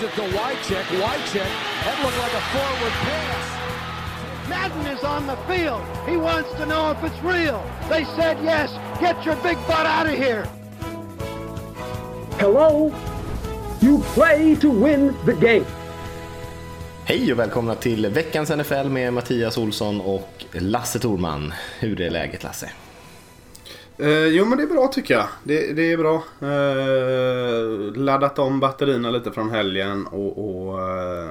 Gives it to Wycheck. Wycheck. That looked like a forward pass. Madden is on the field. He wants to know if it's real. They said yes. Get your big butt out of here. Hello? You play to win the game. Hej och välkomna till veckans NFL med Mattias Olsson och Lasse Torman. Hur är läget Lasse? Eh, jo men det är bra tycker jag. Det, det är bra. Eh, laddat om batterierna lite från helgen och, och eh,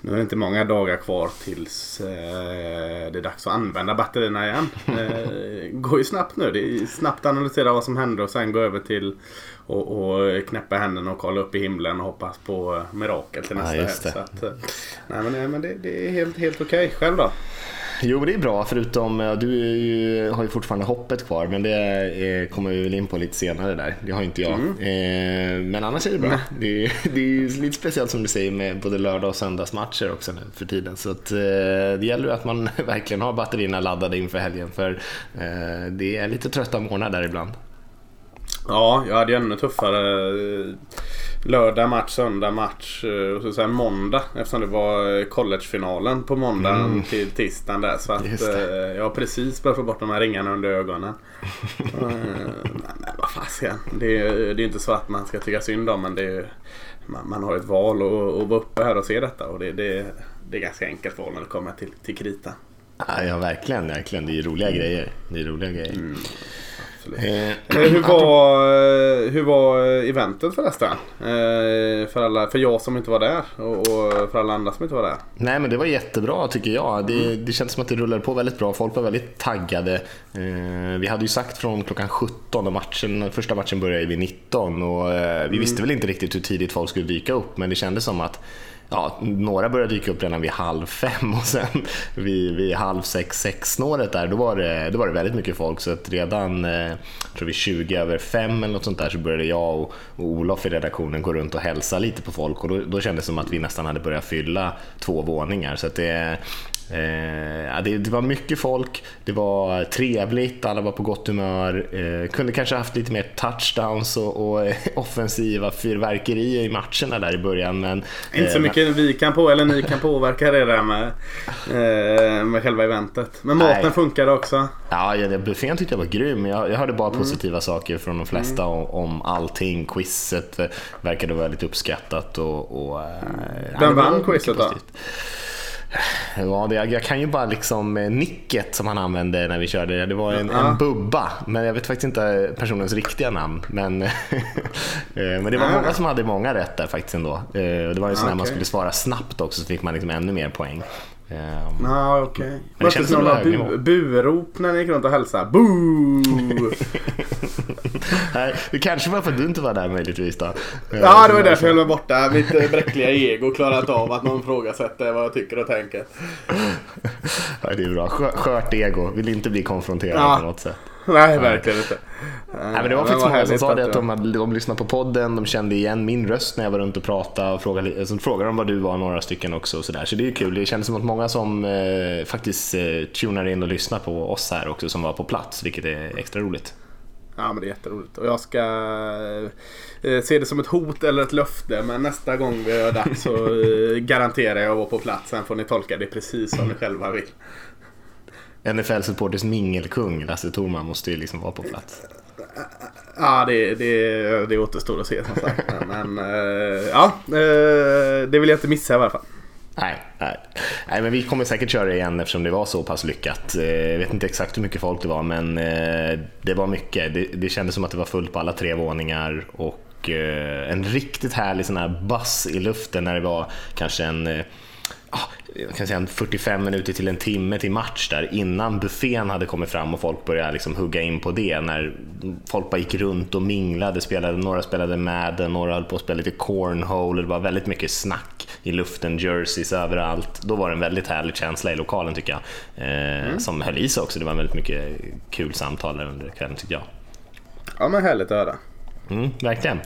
nu är det inte många dagar kvar tills eh, det är dags att använda batterierna igen. Eh, går ju snabbt nu. Det är snabbt analysera vad som händer och sen gå över till och, och knäppa händerna och kolla upp i himlen och hoppas på mirakel till nästa Ja, helg. eh, nej men, nej, men det, det är helt, helt okej. Själv då? Jo, det är bra förutom ja, du ju, har ju fortfarande hoppet kvar men det eh, kommer vi väl in på lite senare där. Det har inte jag. Eh, men annars är det bra. Det, är- det är lite speciellt som du säger med både lördag och söndagsmatcher också nu för tiden. Så att, eh, det gäller att man verkligen har batterierna laddade inför helgen för eh, det är lite trötta morgnar där ibland. Ja, jag hade ju ännu tuffare. eh, Lördag match, söndag match eh, och så sen måndag. Eftersom det var eh, collegefinalen på måndagen till tisdagen där. Så att Mm. Jag har precis börjat få bort de här ringarna under ögonen. Men, men vad fasiken. Det, är- det är inte så att man ska tycka synd om men det är, man, man har ett val och, och vara uppe här och se detta. Och det, det, det är ganska enkelt val när det kommer till, till krita. Ja, verkligen, verkligen. Det är roliga grejer. Det är roliga grejer. Absolut. Eh, Eh, Hur var, eh, hur var eventet förresten? Eh, För, alla, för jag som inte var där och och för alla andra som inte var där. Nej men det var jättebra tycker jag. Det, det kändes som att det rullade på väldigt bra. Folk var väldigt taggade. Eh, vi hade ju sagt från klockan 17 och matchen, första matchen började vid 19 och eh, vi visste väl inte riktigt hur tidigt folk skulle dyka upp men det kändes som att Ja, några började dyka upp redan vid halv fem och sen vid, vid halv sex, sex snåret där, då var, det, då var det väldigt mycket folk. Så att redan, eh, tror vi 20 över fem eller något sånt där, så började jag och, och Olof i redaktionen gå runt och hälsa lite på folk och då, då kändes det som att vi nästan hade börjat fylla två våningar. Så att det, Eh, det, det var mycket folk, det var trevligt, alla var på gott humör. Eh, kunde kanske haft lite mer touchdowns och, och eh, offensiva fyrverkerier i matcherna där i början. Men, Inte så eh, mycket vi kan på eller ni kan påverka det där med, eh, med själva eventet. Men maten Nej. funkade också. Ja, ja, buffén tyckte jag var grym. Jag, jag hörde bara Mm. positiva saker från de flesta om, om allting. Quizet eh, verkade väldigt uppskattat. Och, och, eh, Vem vann quizet då? Ja, det, jag kan ju bara liksom eh, nicket som han använde när vi körde. Det var en, en bubba, men jag vet faktiskt inte personens riktiga namn. Men, eh, men det var många som hade många rätt där faktiskt ändå. Eh, Det var ju så när man skulle svara snabbt också så fick man liksom ännu mer poäng. Ja, okej. det Var det känns som några bu- burop när ni gick runt och hälsade? Boo! Nej, det kanske var för att du inte var där möjligtvis då. Ja, det var därför jag höll mig borta. Mitt eh, bräckliga ego klarar inte av att någon ifrågasätter vad jag tycker och tänker. Ja, det är bra. Skö- Skört ego, vill inte bli konfronterad Ja. på något sätt. Nej, verkligen inte. Nej, men det var faktiskt många som sa det att de, hade, de lyssnade på podden, de kände igen min röst när jag var runt och pratade och frågade, så frågade de vad du var, några stycken också. Och så, där. så det är ju kul. Det kändes som att många som eh, faktiskt eh, tunar in och lyssnar på oss här också som var på plats, vilket är extra roligt. Ja, men det är jätteroligt. Och jag ska eh, se det som ett hot eller ett löfte. Men nästa gång vi gör dags så eh, garanterar jag att vara på plats. Sen får ni tolka det precis som ni själva vill. NFL Supporters mingelkung Lasse Thorman måste ju liksom vara på plats. Ja, det, det, det återstår att se som sagt. Men, men eh, ja, det vill jag inte missa i alla fall. Nej, nej. nej, men vi kommer säkert köra igen eftersom det var så pass lyckat. Eh, jag vet inte exakt hur mycket folk det var, men eh, det var mycket. Det, det kändes som att det var fullt på alla tre våningar och eh, en riktigt härlig sån här buzz i luften när det var kanske en jag kan säga en 45 minuter till en timme till match där innan buffén hade kommit fram och folk började liksom hugga in på det. När folk bara gick runt och minglade, spelade, några spelade Madden, några höll på att spela lite cornhole, det var väldigt mycket snack i luften, jerseys överallt. Då var det en väldigt härlig känsla i lokalen tycker jag. Eh, Som höll i sig också, det var väldigt mycket kul samtal under kvällen tycker jag. Ja, men härligt att höra. Mm, verkligen.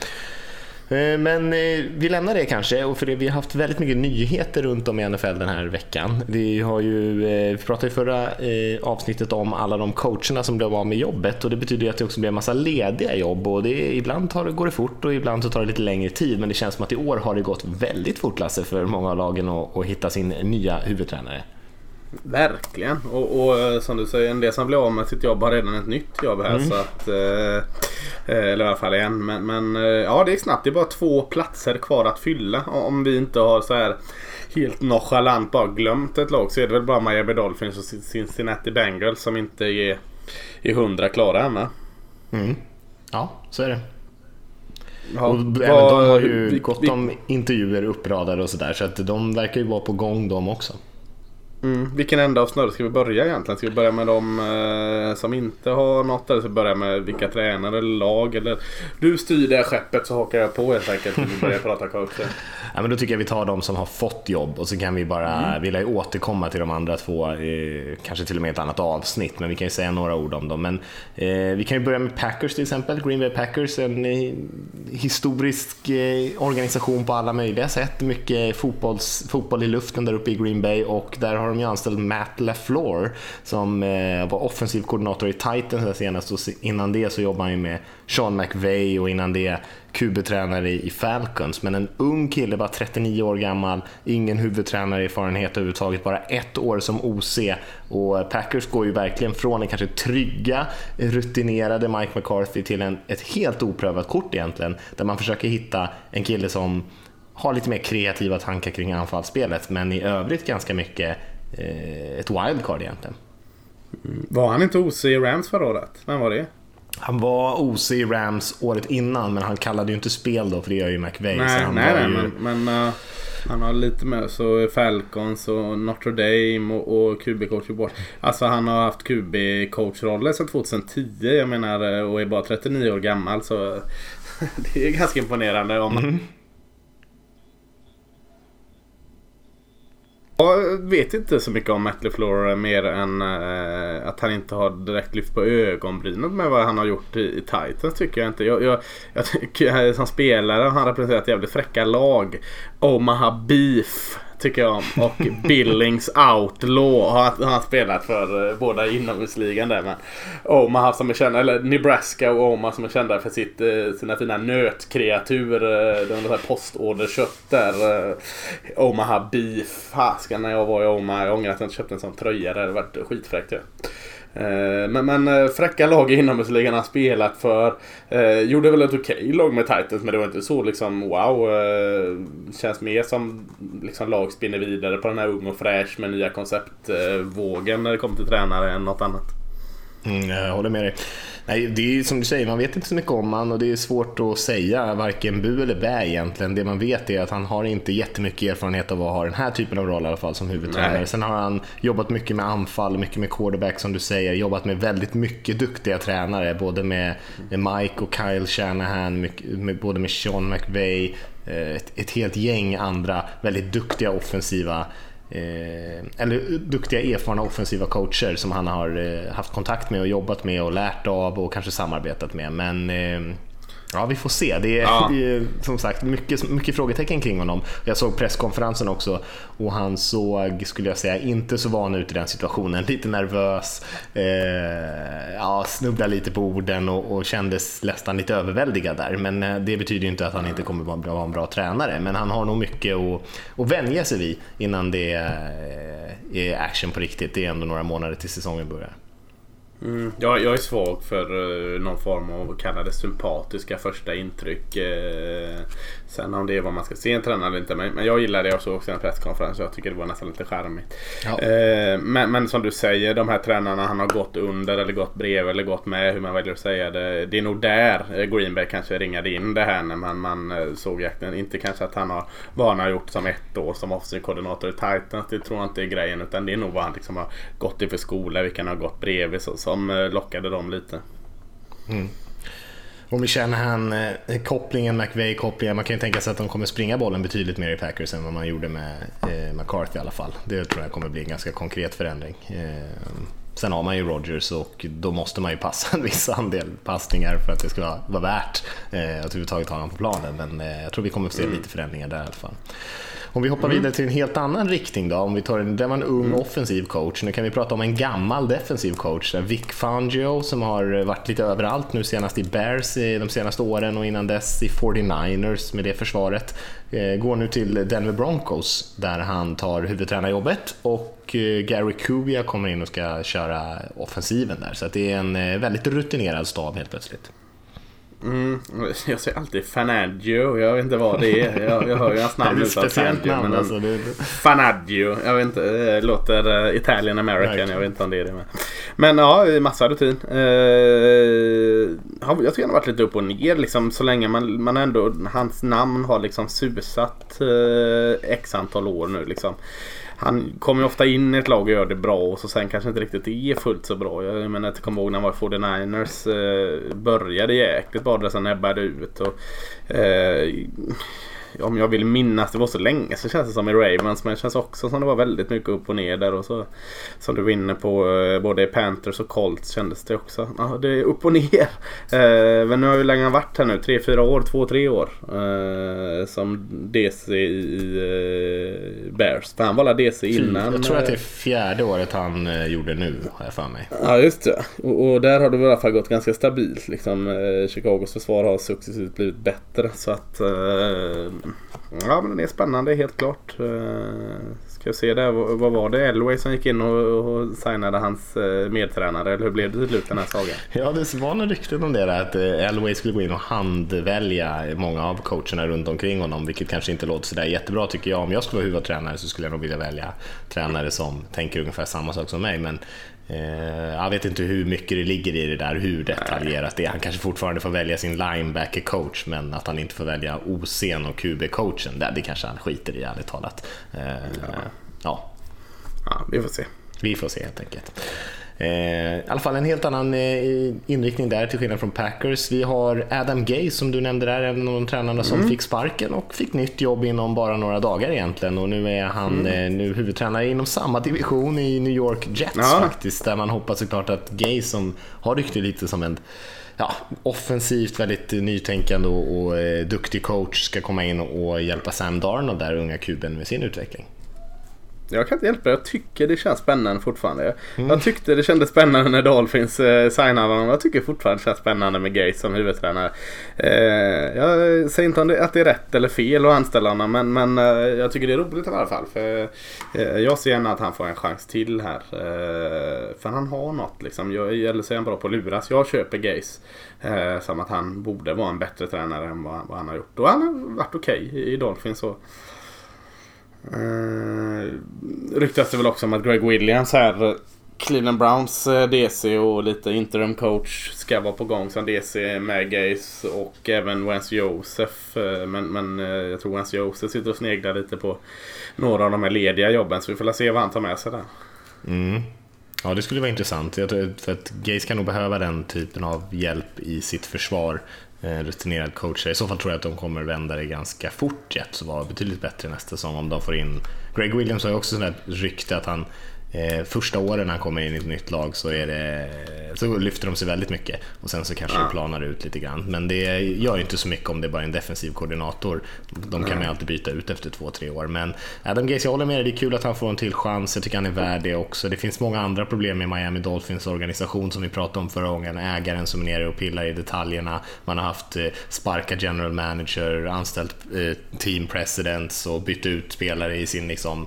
Eh, men eh, vi lämnar det kanske, och för det, vi har haft väldigt mycket nyheter runt om i NFL den här veckan. Vi, har ju, eh, vi pratade i förra avsnittet om alla de coacherna som blev av med jobbet och det betyder ju att det också blir en massa lediga jobb och det, ibland tar går det fort och ibland så tar det lite längre tid men det känns som att i år har det gått väldigt fort Lasse för många av lagen att, att hitta sin nya huvudtränare. Verkligen. Och, och, eh, som du säger, en del som blir av med sitt jobb har redan ett nytt jobb här. Mm. Så att, eh, eh eller i alla fall en. Men, men eh, ja, det är snabbt. Det är bara två platser kvar att fylla. Om vi inte har så här helt nonchalant bara glömt ett lag så är det väl bara Miami Dolphins och Cincinnati Bengals som inte är, är hundra klara än mm. Ja, så är det. Ja, och även de har ju vi, gått om intervjuer uppradade och sådär så att de verkar ju vara på gång de också. Mm. Vilken ända av snöret ska vi börja egentligen? Ska vi börja med de eh, som inte har något eller ska vi börja med vilka tränare eller lag? Eller... Du styr det skeppet så hakar jag på helt enkelt vi börjar prata coacher. Ja, men då tycker jag vi tar de som har fått jobb och så kan vi bara, mm. vill jag återkomma till de andra två, eh, kanske till och med ett annat avsnitt, men vi kan ju säga några ord om dem. Men, eh, vi kan ju börja med Packers till exempel, Green Bay Packers, en eh, historisk eh, organisation på alla möjliga sätt. Mycket fotbolls, fotboll i luften där uppe i Green Bay och där har de ju anställt Matt LaFleur som eh, var offensiv koordinator i Titans senast och innan det så jobbade han ju med Sean McVay och innan det QB-tränare i Falcons. Men en ung kille, bara 39 år gammal, ingen huvudtränarerfarenhet överhuvudtaget, bara ett år som OC. Och Packers går ju verkligen från den kanske trygga, rutinerade Mike McCarthy till en, ett helt oprövat kort egentligen, där man försöker hitta en kille som har lite mer kreativa tankar kring anfallsspelet, men i övrigt ganska mycket ett wildcard egentligen. Var han inte OC i Rams förra året? Vem var det? Han var OC i Rams året innan men han kallade ju inte spel då för det gör ju McVay. Nej, nej, nej ju... men, men uh, han har lite med så Falcons och Notre Dame och, och QB-coach i bort. Alltså han har haft QB-coachroller sedan 2010 jag menar och är bara 39 år gammal så det är ganska imponerande om mm. Jag vet inte så mycket om Matt LeFleur mer än eh, att han inte har direkt lyft på ögonbrynen med vad han har gjort i, i Titans tycker jag inte. Jag, jag, jag tycker som spelare han han representerat jävligt fräcka lag. Omaha Beef tycker jag om. Och Billings Outlaw har han, spelat för uh, båda inomhusligan där. Men Omaha som är kända, eller Nebraska och Omaha som är kända för sitt, uh, sina fina nötkreatur. Uh, de har postorderkött där. Omaha Beef. Fasken när jag var i Omaha. Jag ångrar att jag inte köpte en sån tröja. Det hade varit skitfräckt. Ja. Eh, men, men eh, fräcka lag i inomhusligan har spelat för. Eh, gjorde väl ett okej okay lag med Titans men det var inte så liksom wow. Eh, känns mer som liksom lag spinner vidare på den här ung och fräsch med nya konceptvågen eh, när det kommer till tränare än något annat. Mm, jag håller med dig. Nej, det är som du säger, man vet inte så mycket om han och det är svårt att säga varken bu eller bä egentligen. Det man vet är att han har inte jättemycket erfarenhet av att ha den här typen av roll i alla fall som huvudtränare. Sen har han jobbat mycket med anfall, mycket med quarterback som du säger, jobbat med väldigt mycket duktiga tränare, både med, Mike och Kyle Shanahan, både med Sean McVay, eh, ett, ett helt gäng andra väldigt duktiga offensiva eh, eller duktiga erfarna offensiva coacher som han har eh, haft kontakt med och jobbat med och lärt av och kanske samarbetat med. Men eh, Ja, vi får se. Det är, ja. det är, som sagt mycket, mycket frågetecken kring honom. Jag såg presskonferensen också och han såg, skulle jag säga, inte så van ut i den situationen. Lite nervös, eh, ja, snubblade lite på orden och, och kändes nästan lite överväldigad där. Men eh, det betyder inte att han inte kommer vara, vara en bra tränare. Men han har nog mycket att, att vänja sig vid innan det eh, är action på riktigt. Det är ändå några månader till säsongen börjar. Mm, jag, jag är svag för eh, någon form av, kalla det sympatiska första intryck. Eh, sen om det är vad man ska se en tränare eller inte. Men, men jag gillar det. Jag såg också en presskonferens och jag tycker det var nästan lite charmigt. Ja. Uh, men, men, som du säger, de här tränarna han har gått under eller gått bredvid eller gått med, hur man väljer att säga det. Det är nog där Green Bay kanske ringade in det här när man, man såg jakten. Inte kanske att han har, vad han har gjort som ett år som offensiv koordinator i Titans. Det tror jag inte är grejen. Utan det är nog vad han liksom har gått i för skola, vilka han har gått bredvid. Så, så som eh, lockade dem lite. Mm. Och med Shanahan, eh, kopplingen, McVay-kopplingen, man kan ju tänka sig att de kommer springa bollen betydligt mer i Packers än vad man gjorde med eh, McCarthy i alla fall. Det tror jag kommer bli en ganska konkret förändring. Eh, Sen har man ju Rogers och då måste man ju passa en viss andel passningar för att det ska vara, vara värt eh, att överhuvudtaget ha honom på planen. Men eh, jag tror vi kommer att se mm. lite förändringar där i alla fall. Om vi hoppar mm. vidare till en helt annan riktning då. Om vi tar en, det var en ung mm. offensiv coach. Nu kan vi prata om en gammal defensiv coach. Vic Fangio som har varit lite överallt nu senast i Bears de senaste åren och innan dess i 49ers med det försvaret. Eh, går nu till Denver Broncos där han tar huvudtränarjobbet och eh, Gary Kubiak kommer in och ska köra offensiven där. Så det är en eh, väldigt rutinerad stab helt plötsligt. Mm, jag säger alltid Fanaggio. Jag vet inte vad det är. Jag, jag hör ju hans namn utan Fanaggio. Namn, alltså, det... Fanaggio. Jag vet inte. Det låter uh, Italian American. Jag vet inte om det är det. Med. Men ja, massa rutin. Uh, jag tycker han har varit lite upp och ner liksom. Så länge man, man ändå... Hans namn har liksom susat uh, x antal år nu liksom han kommer ju ofta in i ett lag och gör det bra och så sen kanske inte riktigt är fullt så bra. Jag menar jag kommer ihåg när han var i 49ers. Eh, började jäkligt bra, sen ebbade ut. Och, eh, om jag vill minnas, det var så länge så känns det som i Ravens. Men det känns också som det var väldigt mycket upp och ner där. Och så, som du var inne på, eh, både Panthers och Colts kändes det också. Ja, det är upp och ner. Eh, men nu har ju länge varit här nu, tre fyra år, två tre år. Eh, som DC i eh, Bears. För han var DC innan. Jag tror att det är fjärde året han eh, gjorde nu, har jag för mig. Ja, just det. Och, och där har det i alla fall gått ganska stabilt. Liksom. Eh, Chicagos försvar har successivt blivit bättre. Så att Ja men den är spännande helt klart. Eh, ska jag se där, vad, var det? Elway som gick in och, och signade hans eh, medtränare eller hur blev det till slut den här sagan? Ja det var några rykten om det där att eh, Elway skulle gå in och handvälja många av coacherna runt omkring honom vilket kanske inte låter sådär jättebra tycker jag. Om jag skulle vara huvudtränare så skulle jag nog vilja välja tränare som tänker ungefär samma sak som mig men jag vet inte hur mycket det ligger i det där, hur detaljerat det är. Han kanske fortfarande får välja sin linebacker-coach, men att han inte får välja OC och QB-coachen, det, det kanske han skiter i ärligt talat. Eh, ja. ja. ja. vi får se. Vi får se helt enkelt. Eh, I alla fall en helt annan eh, inriktning där till skillnad från Packers. Vi har Adam Gay som du nämnde där, en av de tränarna som mm. fick sparken och fick nytt jobb inom bara några dagar egentligen. Och nu är han mm. Eh, nu huvudtränare inom samma division i New York Jets ja. faktiskt. Där man hoppas såklart att Gay som har rykte lite som en ja, offensivt väldigt nytänkande och, och eh, duktig coach ska komma in och hjälpa Sam Darnold, där unga kuben, med sin utveckling. Jag kan inte hjälpa det. Jag tycker det känns spännande fortfarande. Mm. Jag tyckte det kändes spännande när Dolphins eh, signade honom. Jag tycker fortfarande det känns spännande med Gates som huvudtränare. Eh, jag säger inte det, att det är rätt eller fel att anställa honom. Men, men eh, jag tycker det är roligt i alla fall. För, eh, jag ser gärna att han får en chans till här. För han har något liksom. Jag, eller så är han bra på att luras. Jag köper. Eh, som att han borde vara en bättre tränare än vad, vad han har gjort. Och han har varit okej okay i, i Dolphins. Så. Uh, ryktas det väl också om att Greg Williams här Cleveland Browns eh, DC och lite interim coach ska vara på gång som DC med Gaze och även Wens Joseph. Eh, men, men jag tror Wens Joseph sitter och sneglar lite på några av de här lediga jobben så vi får se vad han tar med sig där. Mm. Ja, det skulle vara intressant. Jag tror, för att Gaze kan nog behöva den typen av hjälp i sitt försvar. Eh, rutinerad coach. I så fall tror jag att de kommer vända det ganska fort Jets och vara betydligt bättre nästa säsong om de får in... Greg Williams har ju också sånt rykte att han Eh, första åren när han kommer in i ett nytt lag så, är det, så lyfter de sig väldigt mycket och sen så kanske ja. det planar ut lite grann. Men det gör ju inte så mycket om det är bara är en defensiv koordinator. De kan man ju alltid byta ut efter två, tre år. Men Adam Gaze, jag håller med dig, det är kul att han får en till chans. Jag tycker han är värd det också. Det finns många andra problem med Miami Dolphins organisation som vi pratade om förra gången. Ägaren som är nere och pillar i detaljerna. Man har haft eh, sparka general manager, anställt eh, team presidents och bytt ut spelare i sin liksom,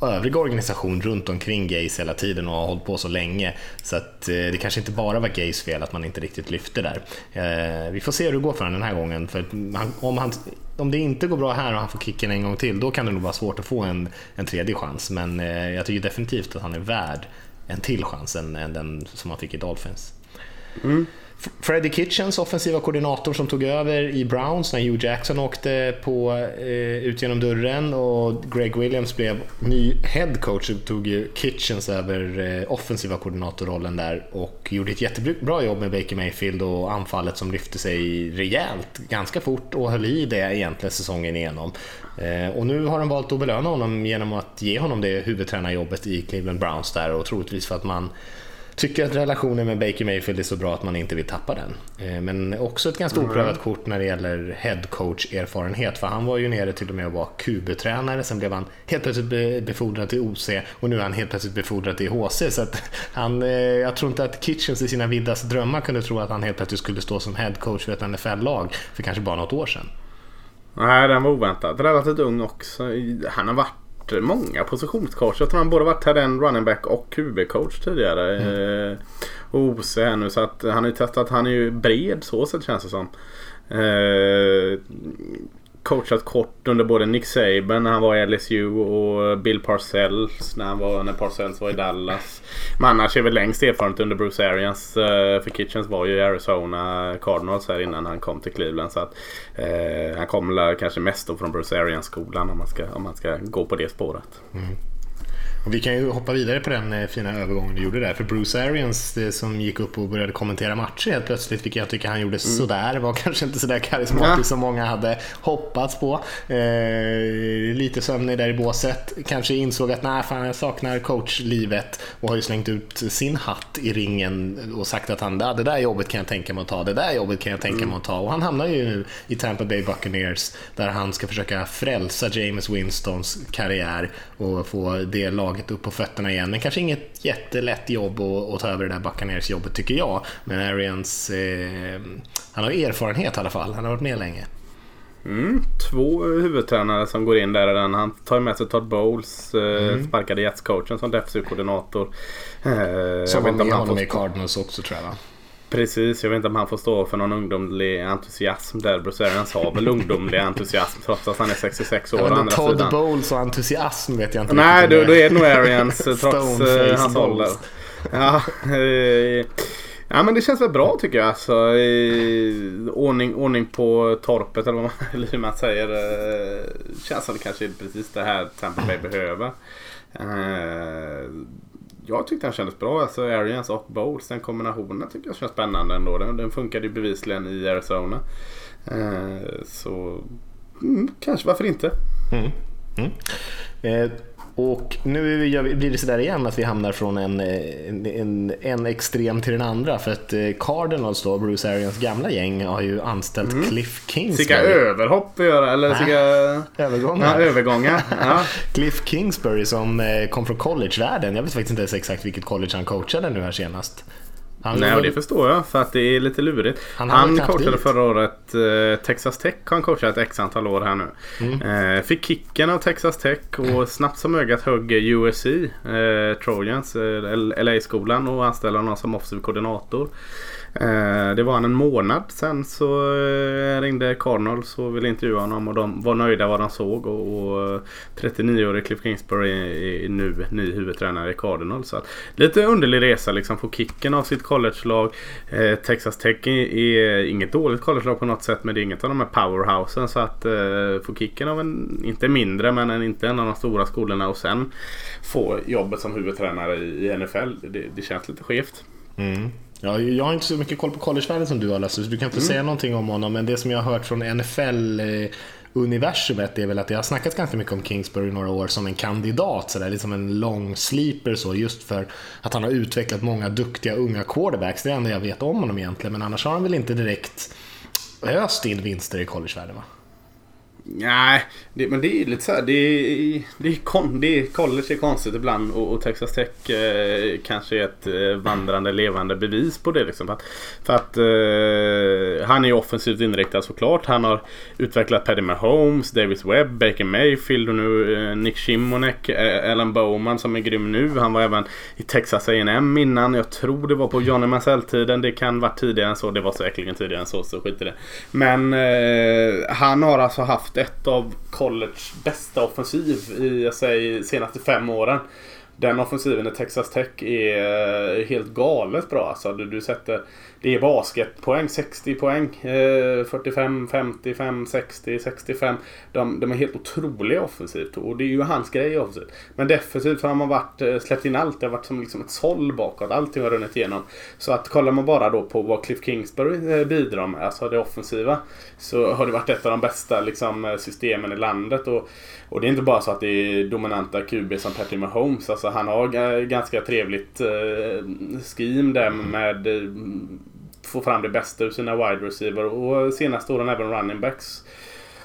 övriga organisation runt omkring Gays hela tiden och har hållit på så länge. Så att eh, det kanske inte bara var Gays fel att man inte riktigt lyfte där. Eh, vi får se hur det går för honom den här gången. För om, han, om det inte går bra här och han får kicken en gång till, då kan det nog vara svårt att få en, en tredje chans. Men eh, jag tycker definitivt att han är värd en till chans än, än den som han fick i Dolphins. Mm. Freddie Kitchens, offensiva koordinator som tog över i Browns när Hugh Jackson åkte på, eh, ut genom dörren och Greg Williams blev ny head coach så tog ju Kitchens över eh, offensiva koordinatorrollen där och gjorde ett jättebra jobb med Baker Mayfield och anfallet som lyfte sig rejält ganska fort och höll i det egentligen säsongen igenom. Eh, och nu har de valt att belöna honom genom att ge honom det huvudtränarjobbet i Cleveland Browns där och troligtvis för att man tycker att relationen med Baker Mayfield är så bra att man inte vill tappa den. Eh, men också ett ganska oprövat kort när det gäller headcoach-erfarenhet, för han var ju nere till och med att vara QB-tränare, sen blev han helt plötsligt befordrad till OC och nu är han helt plötsligt befordrad till HC. Så han, eh, jag tror inte att Kitchens i sina vildaste drömmar kunde tro att han helt plötsligt skulle stå som headcoach för ett NFL-lag för kanske bara något år sedan. Nej, den var oväntad. Relativt ung också. Han har varit många positionscoacher. Jag tror han både varit en running back och QB-coach tidigare. Mm. Eh, och OC här nu. Så att han har ju testat. Han är ju bred så sett känns det som. Eh, coachat kort under både Nick Saban när han var i LSU och Bill Parcells när, han var, när Parcells var i Dallas. Men annars är väl längst erfarenhet under Bruce Arians. Eh, för Kitchens var ju i Arizona Cardinals här innan han kom till Cleveland. Så att, eh, han kommer kanske mest då från Bruce Arians-skolan om man, ska, om man ska gå på det spåret. Mm. Och vi kan ju hoppa vidare på den eh, fina övergången du gjorde där. För Bruce Arians som gick upp och började kommentera matcher helt plötsligt, vilket jag tycker han gjorde mm. sådär, var kanske inte sådär karismatisk ja. som många hade hoppats på. Eh, lite sömnig där i båset. Kanske insåg att nej, fan jag saknar coachlivet och har ju slängt ut sin hatt i ringen och sagt att han, det där jobbet kan jag tänka mig att ta, det där jobbet kan jag tänka mm. mig att ta. Och han hamnar ju nu i Tampa Bay Buccaneers där han ska försöka frälsa James Winstons karriär och få det laget laget upp på fötterna igen. Men kanske inget jättelätt jobb att, att ta över det där Buccaneers-jobbet tycker jag. Men Arians, eh, han har erfarenhet i alla fall. Han har varit med länge. Mm, två huvudtränare som går in där. Han tar med sig Todd Bowles, eh, mm. sparkade Jets-coachen som defensiv-koordinator. Eh, som var med honom i Cardinals också tror jag Precis, jag vet inte om han får stå för någon ungdomlig entusiasm där. Bruce Arians har väl ungdomlig entusiasm trots att han är 66 år. Ja, andra Todd sidan. Bowles och entusiasm vet jag inte Nej, då, då är det nog Arians trots eh, hans ålder. Ja, eh, ja, men det känns väl bra tycker jag. Alltså, ordning, ordning på torpet eller, vad man, eller man säger. Eh, känns som det kanske är precis det här Tampa Bay behöver. Eh, jag tyckte han kändes bra. Alltså Arians och Bowles, den kombinationen tycker jag känns spännande ändå. Den, den funkade ju bevisligen i Arizona. Eh, så mm, kanske, varför inte? Mm. Mm. Eh, och nu blir det sådär igen att vi hamnar från en, en, en extrem till den andra. För att eh, Cardinals då, Bruce Arians gamla gäng, har ju anställt mm. Cliff Kingsbury. Vilka överhopp vi gör, eller vilka övergångar. Ja, övergångar. Ja. Cliff Kingsbury som eh, kom från collegevärlden. Jag vet faktiskt inte ens exakt vilket college han coachade nu här senast. Han Nej, och det förstår jag för att det är lite lurigt. Han, han coachade dit. förra året eh, Texas Tech har han coachat x antal år här nu. Mm. Eh, fick kicken av Texas Tech och mm. snabbt som ögat högg USC, eh, Trojans, eh, LA-skolan och anställde honom som offensiv koordinator. Eh, det var han en månad sen så eh, ringde Cardinals och ville intervjua honom och de var nöjda vad de såg. Och, 39-årige eh, Cliff Kingsbury är nu ny huvudtränare i Cardinals. Så att, lite underlig resa liksom. Få kicken av sitt collegelag. Eh, Texas Tech är inget dåligt collegelag på något sätt men det är inget av de här powerhousen. Så att få kicken av en, inte mindre men en, inte en av de stora skolorna och sen få jobbet som huvudtränare i NFL. Det, det känns lite skevt. Mm. Ja, jag har inte så mycket koll på collegevärlden som du har Lasse, så du kan inte mm. säga någonting om honom. Men det som jag har hört från NFL universumet är väl att det har snackats ganska mycket om Kingsbury i några år som en kandidat, så där, liksom en lång sleeper så, just för att han har utvecklat många duktiga unga quarterbacks. Det är det enda jag vet om honom egentligen, men annars har han väl inte direkt öst in vinster i collegevärlden va? Nej, det, men det är lite så här, det är, det är, kon, det är college är konstigt ibland och, och Texas Tech eh, kanske är ett eh, vandrande levande bevis på det. Liksom. För att, för att eh, han är offensivt inriktad såklart. Han har utvecklat Paddy Mahomes, Davis Webb, Baker Mayfield och nu eh, Nick Shimonek, eh, Bowman som är grym nu. Han var även i Texas A&M innan. Jag tror det var på Johnny Mansell-tiden. Det kan vara tidigare än så. Det var säkerligen tidigare än så, så skit i det. Men eh, han har alltså haft ett av college bästa offensiv i jag säger, senaste fem åren. den offensiven i Texas Tech är eh, helt galet bra. Alltså, du, du sätter, det är basketpoäng, 60 poäng. Eh, 45, 55, 60, 65. De, de är helt otroliga offensivt och det är ju hans grej offensivt. Men defensivt har man varit, eh, släppt in allt. Det har varit som liksom ett såll bakåt. Allting har runnit igenom. Så att kollar man bara då på vad Cliff Kingsbury eh, bidrar med, alltså det offensiva. Så har det varit ett av de bästa liksom, eh, systemen i landet. Och, och det är inte bara så att det är dominanta QB som Patrick Mahomes. Alltså han har ganska trevligt eh, scheme där med få fram det bästa ur sina wide receiver och senaste åren även running backs.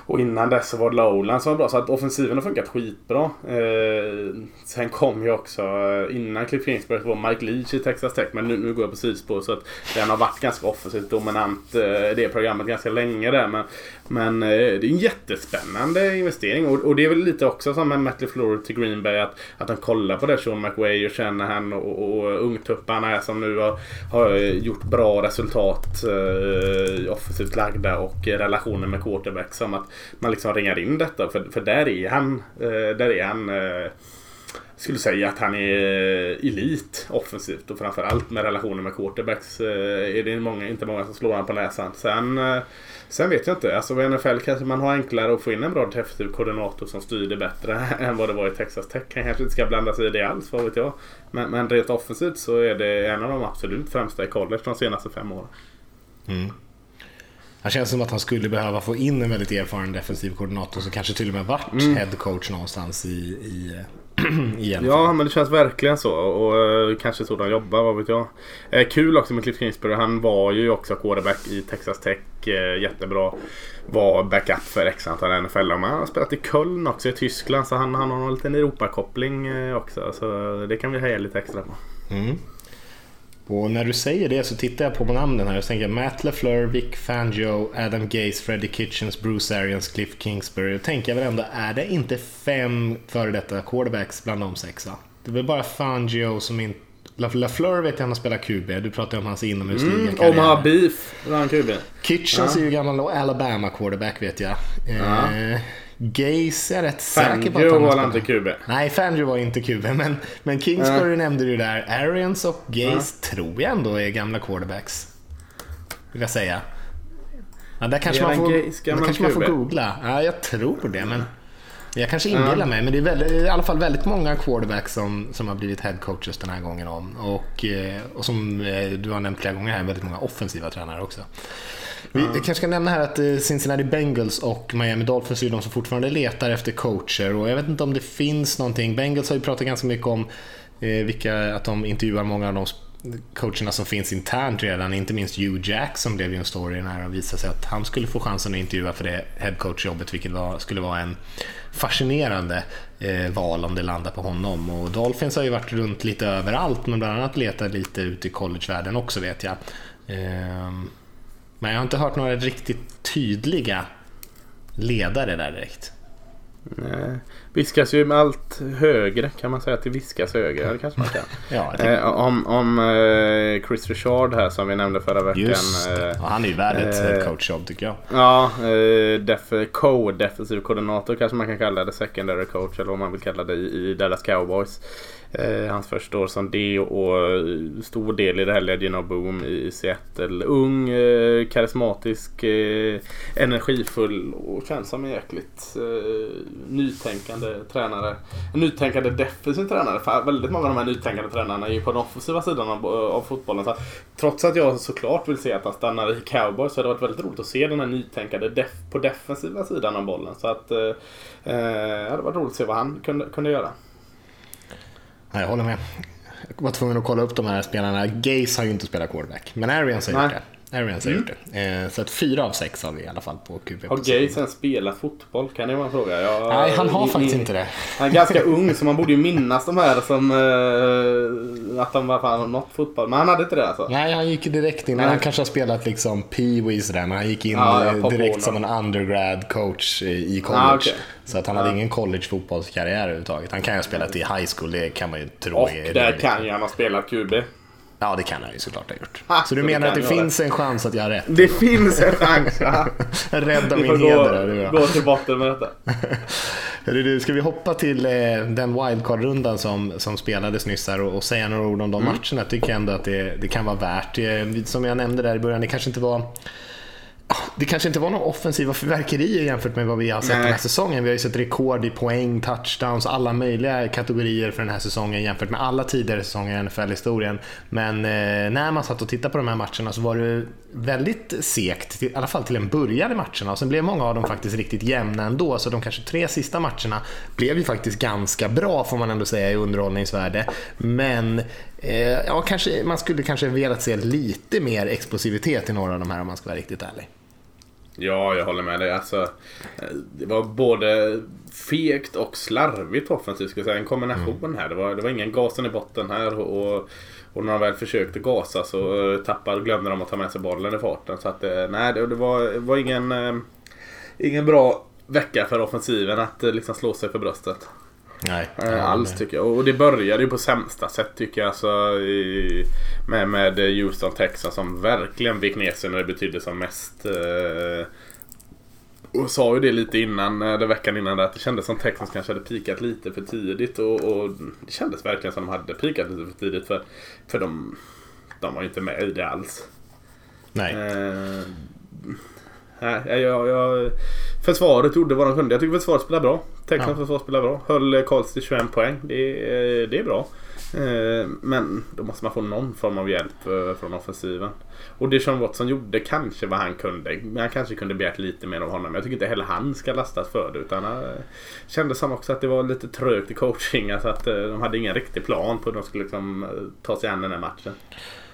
Och innan dess så var det Lowland som var bra. Så att offensiven har funkat skitbra. Eh, sen kom ju också, eh, innan Cliff Kingsbury var Mike Leach i Texas Tech. Men nu, nu går jag på sidospår. Så att den har varit ganska offensivt dominant, eh, det programmet, ganska länge där. Men, men eh, det är en jättespännande investering. Och, och det är väl lite också som med Matt LeFleur till Green Bay. Att, att de kollar på det Sean McWay och känner han och, och, och ungtupparna här som nu har, har gjort bra resultat eh, offensivt lagda och relationer med quarterback. Som att man liksom ringar in detta. För, för där är han. Eh, där är han eh, skulle säga att han är elit offensivt och framförallt med relationen med quarterbacks eh, är det många, inte många som slår honom på näsan. Sen, eh, sen vet jag inte. Alltså i NFL kanske man har enklare att få in en bra defensiv koordinator som styr det bättre än vad det var i Texas Tech. Han kanske inte ska blanda sig i det alls, vad vet jag. Men, men rent offensivt så är det en av de absolut främsta i college de senaste fem åren. Mm. Han känns som att han skulle behöva få in en väldigt erfaren defensiv koordinator som kanske till och med varit mm. headcoach någonstans i, i i ja, men det känns verkligen så. Och uh, kanske så de jobbar, vad vet jag. Eh, kul också med Cliff Kingsbury. Han var ju också quarterback i Texas Tech. Eh, jättebra. Var backup för x antal NFL. Och han har spelat i Köln också i Tyskland. Så han, han har en liten Europakoppling eh, också. Så det kan vi heja lite extra på. Mm. Och när du säger det så tittar jag på namnen här och tänker Matt LeFleur, Vic Fangio, Adam Gaze, Freddie Kitchens, Bruce Arians, Cliff Kingsbury. Och tänker jag väl ändå, är det inte fem före detta quarterbacks bland de sex? Va? Det är väl bara Fangio som inte... LaFleur vet jag han har spelat QB. Du pratade om hans inomhusliga mm, karriär. Omaha Beef var han QB. Kitchens ja. är ju gammal Alabama quarterback vet jag. Ja. Eh, Gaze är rätt säker på att han var inte QB. Nej, Fangio var inte QB. Men, men Kingsbury ja. nämnde du där. Arians och Gaze ja. tror jag ändå är gamla quarterbacks. Vill jag säga. Ja, där kanske, man får, där kanske man får googla. Ja, jag tror det. Men jag kanske inbillar ja. mig. Men det är väldigt, i alla fall väldigt många quarterbacks som, som har blivit headcoaches den här gången om. Och, eh, och som eh, du har nämnt flera gånger här, väldigt många offensiva tränare också. Vi mm. kanske ska nämna här att eh, Cincinnati Bengals och Miami Dolphins är de som fortfarande letar efter coacher och jag vet inte om det finns någonting. Bengals har ju pratat ganska mycket om eh, vilka, att de intervjuar många av de coacherna som finns internt redan, inte minst Hugh Jack som blev ju en story när det visade sig att han skulle få chansen att intervjua för det headcoach-jobbet, vilket var, skulle vara en fascinerande eh, val om det landar på honom. Och Dolphins har ju varit runt lite överallt, men bland annat letat lite ute i collegevärlden också vet jag. Eh, men jag har inte hört några riktigt tydliga ledare där direkt. Nej. Viskas ju med allt högre kan man säga att det viskas högre. Det kanske man kan. ja, eh, om om eh, Chris Richard här som vi nämnde förra veckan. Just eh, Han är ju värd ett eh, coachjobb tycker jag. Ja, eh, def co-defensiv koordinator kanske man kan kalla det. Secondary coach eller vad man vill kalla det i, i Dallas Cowboys. Eh, hans första år som det och stor del i det här Legend of Boom i Seattle. Ung, eh, karismatisk, eh, energifull och känns som en jäkligt eh, nytänkande tränare. En nytänkande defensiv tränare. För väldigt många av de här nytänkande tränarna är ju på den offensiva sidan av, av fotbollen. Så trots att jag såklart vill se att han stannar i Cowboys så har det varit väldigt roligt att se den här nytänkande def på defensiva sidan av bollen. Så att eh, eh det hade varit roligt att se vad han kunde, kunde göra. Jag håller med. Jag var tvungen att kolla upp de här spelarna. Gaze har ju inte spelat quarterback, men Arians har gjort det. Arians har mm. gjort det. Eh, så att fyra av sex har vi i alla fall på QB. Har ens spelat fotboll? Kan det vara en fråga? Jag, Nej, han har i, faktiskt i, inte det. Han är ganska ung så man borde ju minnas de här som uh, att de var fan något fotboll. Men han hade inte det alltså? Nej, han gick direkt in. Nej. Han kanske har spelat liksom Pee-Wees där, men han gick in ja, direkt som en undergrad coach i college. Ah, okay. Så att han hade ingen college-fotbollskarriär överhuvudtaget. Han kan ju ha spelat i high school, det kan man ju tro. Och där kan ju han ha spelat QB. Ja, det kan han ju såklart ha gjort. Ah, så du menar att det finns det. en chans att jag har rätt? Det finns en chans, ja. Rädda min heder. Gå, gå till botten med detta. Du, ska vi hoppa till eh, den wildcard-rundan som, som spelades nyss här och, och säga några ord om de mm. matcherna? Tycker jag ändå att det, det kan vara värt. Eh, som jag nämnde där i början, det kanske inte var det kanske inte var några offensiva fyrverkerier jämfört med vad vi har sett Nej. den här säsongen. Vi har ju sett rekord i poäng, touchdowns, alla möjliga kategorier för den här säsongen jämfört med alla tidigare säsonger i NFL-historien. Men eh, när man satt och tittade på de här matcherna så var det väldigt segt, i alla fall till en början i matcherna. Och sen blev många av dem faktiskt riktigt jämna ändå, så de kanske tre sista matcherna blev ju faktiskt ganska bra får man ändå säga i underhållningsvärde. Men ja, kanske, man skulle kanske velat se lite mer explosivitet i några av de här om man ska vara riktigt ärlig. Ja, jag håller med dig. Alltså, eh, det var både fegt och slarvigt offensivt. Ska säga. En kombination mm. här. Det var, det var ingen gasen i botten här. Och, och när de väl försökte gasa så eh, tappade, glömde de att ta med sig bollen i farten. Så att, eh, nej, det, det var, var ingen, ingen bra vecka för offensiven att liksom slå sig för bröstet. Nej. Äh, alls tycker jag. Och det började ju på sämsta sätt tycker jag. Alltså, i, med, med Houston Texas som verkligen vek ner sig när det betydde som mest. Eh, och sa ju det lite innan, eller veckan innan att det kändes som Texas kanske hade pikat lite för tidigt. Och, och det kändes verkligen som de hade pikat lite för tidigt. För, för de, de var ju inte med i det alls. Nej. Eh, Nej, jag, jag, försvaret gjorde vad de kunde. Jag tycker försvaret spelar bra. Texans ja. försvar spelar bra. Höll Karls till 21 poäng. Det, det är bra. Eh, men då måste man få någon form av hjälp eh, från offensiven. Och det Sean Watson gjorde kanske vad han kunde. Han kanske kunde begärt lite mer av honom. Men jag tycker inte heller han ska lastas för det. Utan han kände som också att det var lite trögt i coaching. Alltså att eh, de hade ingen riktig plan på hur de skulle liksom ta sig an den här matchen.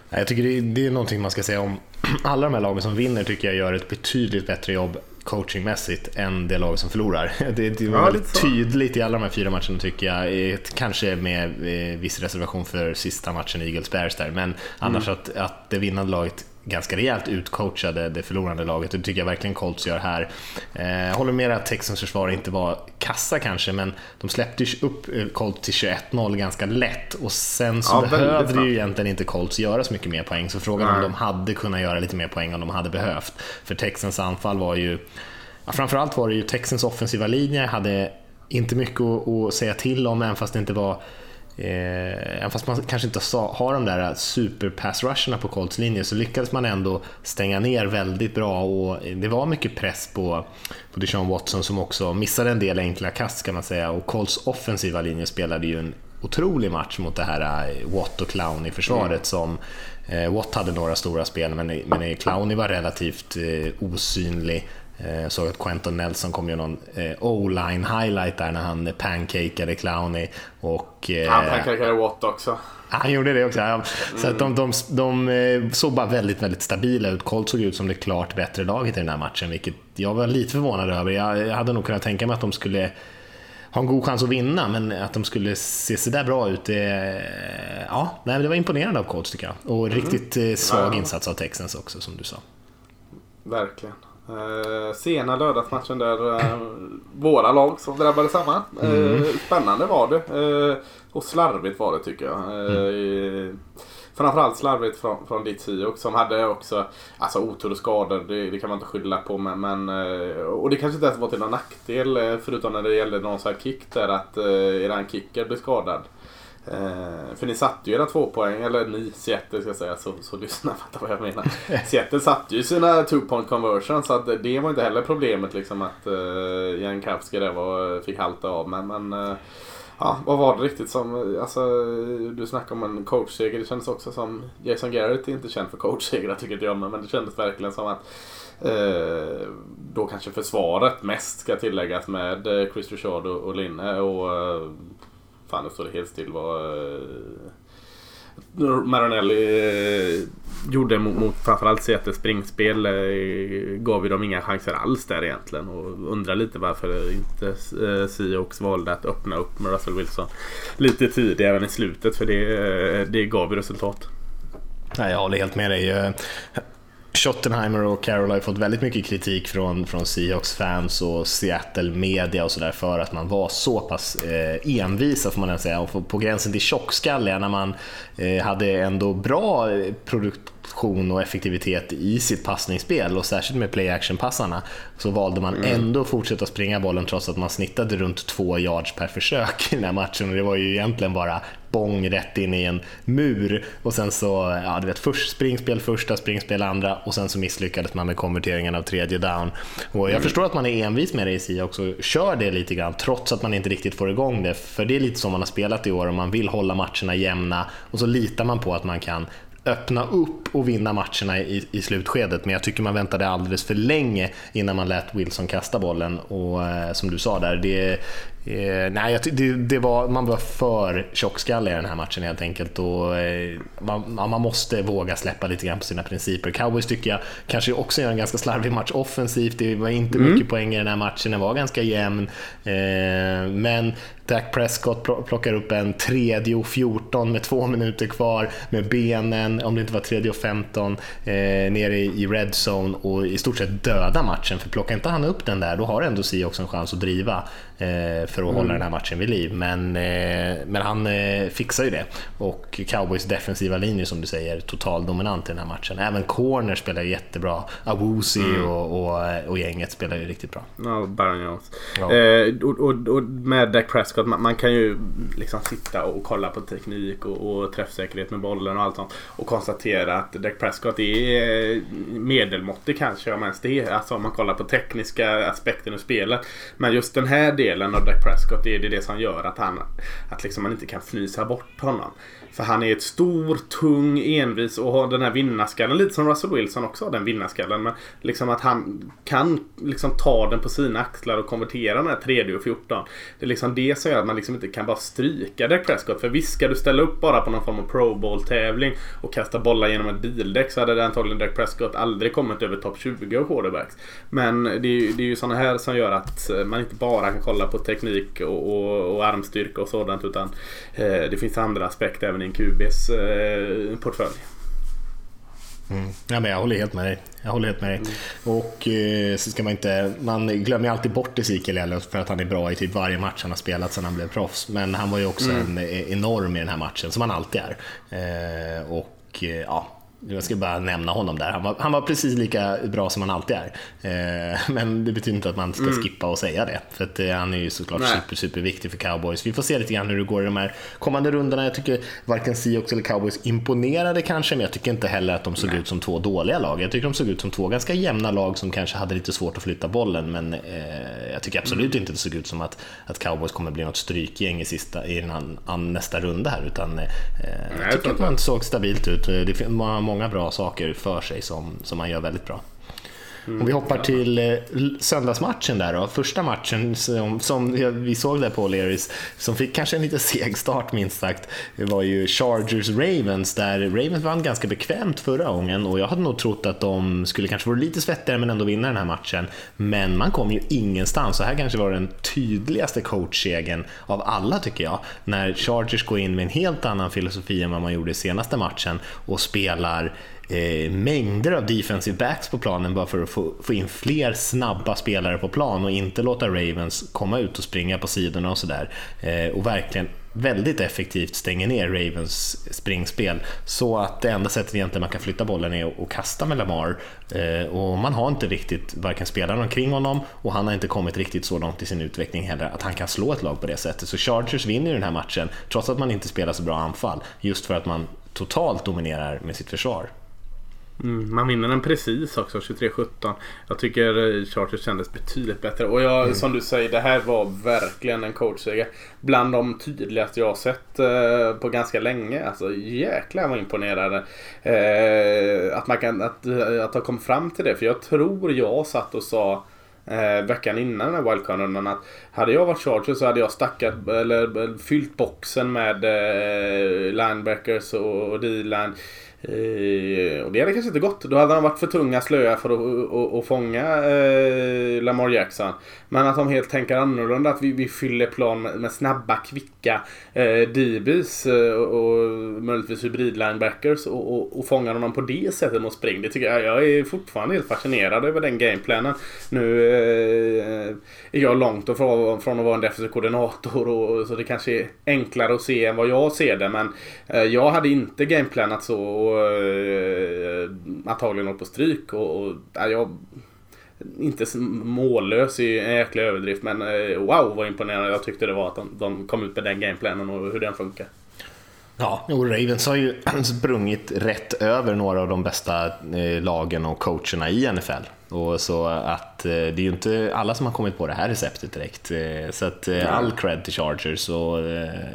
Jag tycker det är, det är någonting man ska säga om alla de här lagen som vinner tycker jag gör ett betydligt bättre jobb coachingmässigt än det lag som förlorar. Det, det var ja, väldigt tydligt i alla de här fyra matcherna tycker jag. Kanske med eh, viss reservation för sista matchen Eagles-Bears där, men annars mm. att, att det vinnande laget ganska rejält utcoachade det förlorande laget. Det tycker jag verkligen Colts gör här. Jag eh, håller med att Texans försvar inte var kassa kanske, men de släppte ju upp eh, Colts till 21-0 ganska lätt och sen så ja, behövde ju egentligen inte Colts göra så mycket mer poäng, så frågan Nej. om de hade kunnat göra lite mer poäng om de hade behövt. För Texans anfall var ju, ja, framförallt var det ju Texans offensiva linje hade inte mycket att säga till om, även fast det inte var Eh, även fast man kanske inte har de där super pass rusherna på Colts linje så lyckades man ändå stänga ner väldigt bra. Och det var mycket press på, på Deshaun Watson som också missade en del enkla kast kan man säga. Och Colts offensiva linje spelade ju en otrolig match mot det här eh, Watt och Clown i försvaret mm. som eh, Watt hade några stora spel men, men Clowney var relativt eh, osynlig jag eh, såg att Quentin Nelson kom ju någon eh, O-line highlight där när han pancakade Clowny. Och, eh, han pancakade Watt också. Han gjorde det också. Ja. Så att de, de, de, såg bara väldigt, väldigt stabila ut. Colt såg ut som det klart bättre laget i den här matchen, vilket jag var lite förvånad över. Jag hade nog kunnat tänka mig att de skulle ha en god chans att vinna, men att de skulle se så där bra ut, det, ja, nej, det var imponerande av Colts tycker jag. Och mm. riktigt svag insats av Texans också, som du sa. Verkligen. Eh, sena lördagsmatchen där eh, våra lag som drabbade samman. Eh, mm. Spännande var det. Eh, och slarvigt var det tycker jag. Eh, mm. Framförallt slarvigt från, från ditt Seahawks som hade också alltså, otur och skador. Det, det kan man inte skylla på. Men, men, och det kanske inte ens var till någon nackdel förutom när det gällde någon sån här kick där att eh, eran kicker blev skadad. Eh, för ni satte ju era två poäng, eller ni, Seattle ska jag säga, så, så lyssna fattar vad jag menar. Seattle satte ju sina two point conversion så att det var inte heller problemet liksom att eh, Jankowski där var, fick halta av. Men, men eh, ja, vad var det riktigt som, alltså du snackade om en coachseger. Det kändes också som, Jason Garrett är inte känd för coachsegrar tycker inte jag, men det kändes verkligen som att Eh, då kanske försvaret mest ska tilläggas med eh, Chris Richard och, och Linne och eh, Fan, nu står det helt still vad eh, uh, Maranelli uh, eh, gjorde mot, mot framförallt Seattles springspel. Uh, gav ju dem inga chanser alls där egentligen. Och undrar lite varför inte uh, Seahawks valde att öppna upp med Russell Wilson lite tidigare än i slutet. För det, det gav ju resultat. Nej, jag håller helt med dig. Schottenheimer och Carroll har ju fått väldigt mycket kritik från, från Seahawks-fans och Seattle-media och sådär för att man var så pass eh, envisa får man säga. Och på gränsen till tjockskalliga när man eh, hade ändå bra eh, produkt produktion och effektivitet i sitt passningsspel och särskilt med play-action-passarna så valde man mm. ändå att fortsätta springa bollen trots att man snittade runt två yards per försök i den här matchen och det var ju egentligen bara bång rätt in i en mur och sen så, ja du vet, först springspel första, springspel andra och sen så misslyckades man med konverteringen av tredje down. Och jag mm. förstår att man är envis med det i SIA också, kör det lite grann trots att man inte riktigt får igång det, för det är lite som man har spelat i år och man vill hålla matcherna jämna och så litar man på att man kan öppna upp och vinna matcherna i, i slutskedet, men jag tycker man väntade alldeles för länge innan man lät Wilson kasta bollen. Och eh, som du sa där, det, Eh, nej, det, det, var, man var för tjockskallig i den här matchen helt enkelt. Och, eh, man, man, måste våga släppa lite grann på sina principer. Cowboys tycker jag kanske också gör en ganska slarvig match offensivt. Det var inte mm. mycket poäng i den här matchen, den var ganska jämn. Eh, men Dak Prescott plockar upp en tredje och 14 med två minuter kvar med benen, om det inte var tredje och 15, eh, nere i, red zone och i stort sett döda matchen. För plockar inte han upp den där, då har ändå Si också en chans att driva för att mm. hålla den här matchen vid liv. Men, eh, men han eh, fixar ju det. Och Cowboys defensiva linje som du säger, total dominant i den här matchen. Även corner spelar jättebra. Awuzi mm. och, och, och, gänget spelar ju riktigt bra. Ja, Baron Jones. Ja. Eh, och, och, och, med Dak Prescott, man, man, kan ju liksom sitta och kolla på teknik och, och träffsäkerhet med bollen och allt sånt. Och konstatera att Dak Prescott är medelmåttig kanske om ens det. Alltså om man kollar på tekniska aspekten och spelet. Men just den här delen delen av Dak Prescott Det är det som gör att, han, att liksom man inte kan fnysa bort honom. För han är ett stor, tung, envis och har den här vinnarskallen. Lite som Russell Wilson också har den vinnarskallen. Men liksom att han kan liksom ta den på sina axlar och konvertera den här 3D och 14. Det är liksom det som gör att man liksom inte kan bara stryka Dak Prescott. För visst ska du ställa upp bara på någon form av Pro Bowl-tävling och kasta bollar genom ett bildäck så hade det antagligen Dak Prescott aldrig kommit över topp 20 av quarterbacks. Men det är, ju, det är ju sådana här som gör att man inte bara kan kolla på teknik och, och, och armstyrka och sådant utan eh, det finns andra aspekter även i en QBs eh, portfölj. Mm. Ja, men jag håller helt med dig. Jag håller helt med dig. Mm. Och eh, så ska man inte, man glömmer alltid bort Ezekiel Elliot för att han är bra i typ varje match han har spelat sedan han blev proffs. Men han var ju också mm. en, eh, enorm i den här matchen, som han alltid är. Eh, och eh, ja, jag ska bara nämna honom där. Han var, han var precis lika bra som han alltid är. Eh, men det betyder inte att man ska mm. skippa och säga det. För att, eh, han är ju såklart Nej. super, super viktig för cowboys. Vi får se lite grann hur det går i de här kommande rundorna. Jag tycker varken Seahawks eller cowboys imponerade kanske, men jag tycker inte heller att de såg Nej. ut som två dåliga lag. Jag tycker de såg ut som två ganska jämna lag som kanske hade lite svårt att flytta bollen. Men eh, jag tycker absolut mm. inte det såg ut som att, att cowboys kommer bli något strykgäng i, sista, i an, an, nästa runda här. Utan eh, jag tycker att man såg stabilt ut. Det var många bra saker för sig som, som man gör väldigt bra. Om vi hoppar till eh, söndagsmatchen där då, första matchen som, som vi såg där på O'Learys, som fick kanske en lite seg start minst sagt, det var ju Chargers-Ravens där Ravens vann ganska bekvämt förra gången. Och jag hade nog trott att de skulle kanske vara lite svettigare men ändå vinna den här matchen. Men man kom ju ingenstans. Och här kanske var den tydligaste coachsegern av alla tycker jag, när Chargers går in med en helt annan filosofi än vad man gjorde i senaste matchen och spelar eh, mängder av defensive backs på planen bara för att få, få in fler snabba spelare på plan och inte låta Ravens komma ut och springa på sidorna och sådär. Eh, och verkligen väldigt effektivt stänger ner Ravens springspel så att det enda sättet egentligen man kan flytta bollen är att kasta med Lamar eh, och man har inte riktigt varken spelarna omkring honom och han har inte kommit riktigt så långt i sin utveckling heller att han kan slå ett lag på det sättet. Så Chargers vinner den här matchen trots att man inte spelar så bra anfall just för att man totalt dominerar med sitt försvar. Mm, man vinner den precis också, 23-17. Jag tycker eh, Chargers kändes betydligt bättre. Och jag, mm. som du säger, det här var verkligen en coachseger. Bland de tydligaste jag har sett eh, på ganska länge. Alltså jäklar vad imponerande. Eh, att man kan, att, att ha kommit fram till det. För jag tror jag satt och sa eh, veckan innan den här wildcard-rundan att hade jag varit Chargers så hade jag stackat eller fyllt boxen med eh, linebackers och, och D-line. Eh, och det hade kanske inte gått. Då hade de varit för tunga slöa för att, att, att fånga eh, Lamar Jackson. Men att de helt tänker annorlunda. Att vi, vi fyller plan med, med snabba, kvicka eh, DBs eh, och, och möjligtvis hybrid-linebackers och, och, och fångar honom på det sättet mot spring. Det tycker jag, jag är fortfarande helt fascinerad över den gameplanen. Nu eh, är jag långt från, från att vara en defensiv koordinator och, så det kanske är enklare att se än vad jag ser det. Men eh, jag hade inte gameplanat så och eh, antagligen åkt på stryk. Och, och jag inte mållös i en jäkla överdrift men eh, wow vad imponerande jag tyckte det var att de, de kom ut med den gameplanen och hur den funkar. Ja, och Ravens har ju sprungit rätt över några av de bästa eh, lagen och coacherna i NFL. Och så att eh, det är ju inte alla som har kommit på det här receptet direkt. Eh, så att all cred till Chargers. Och,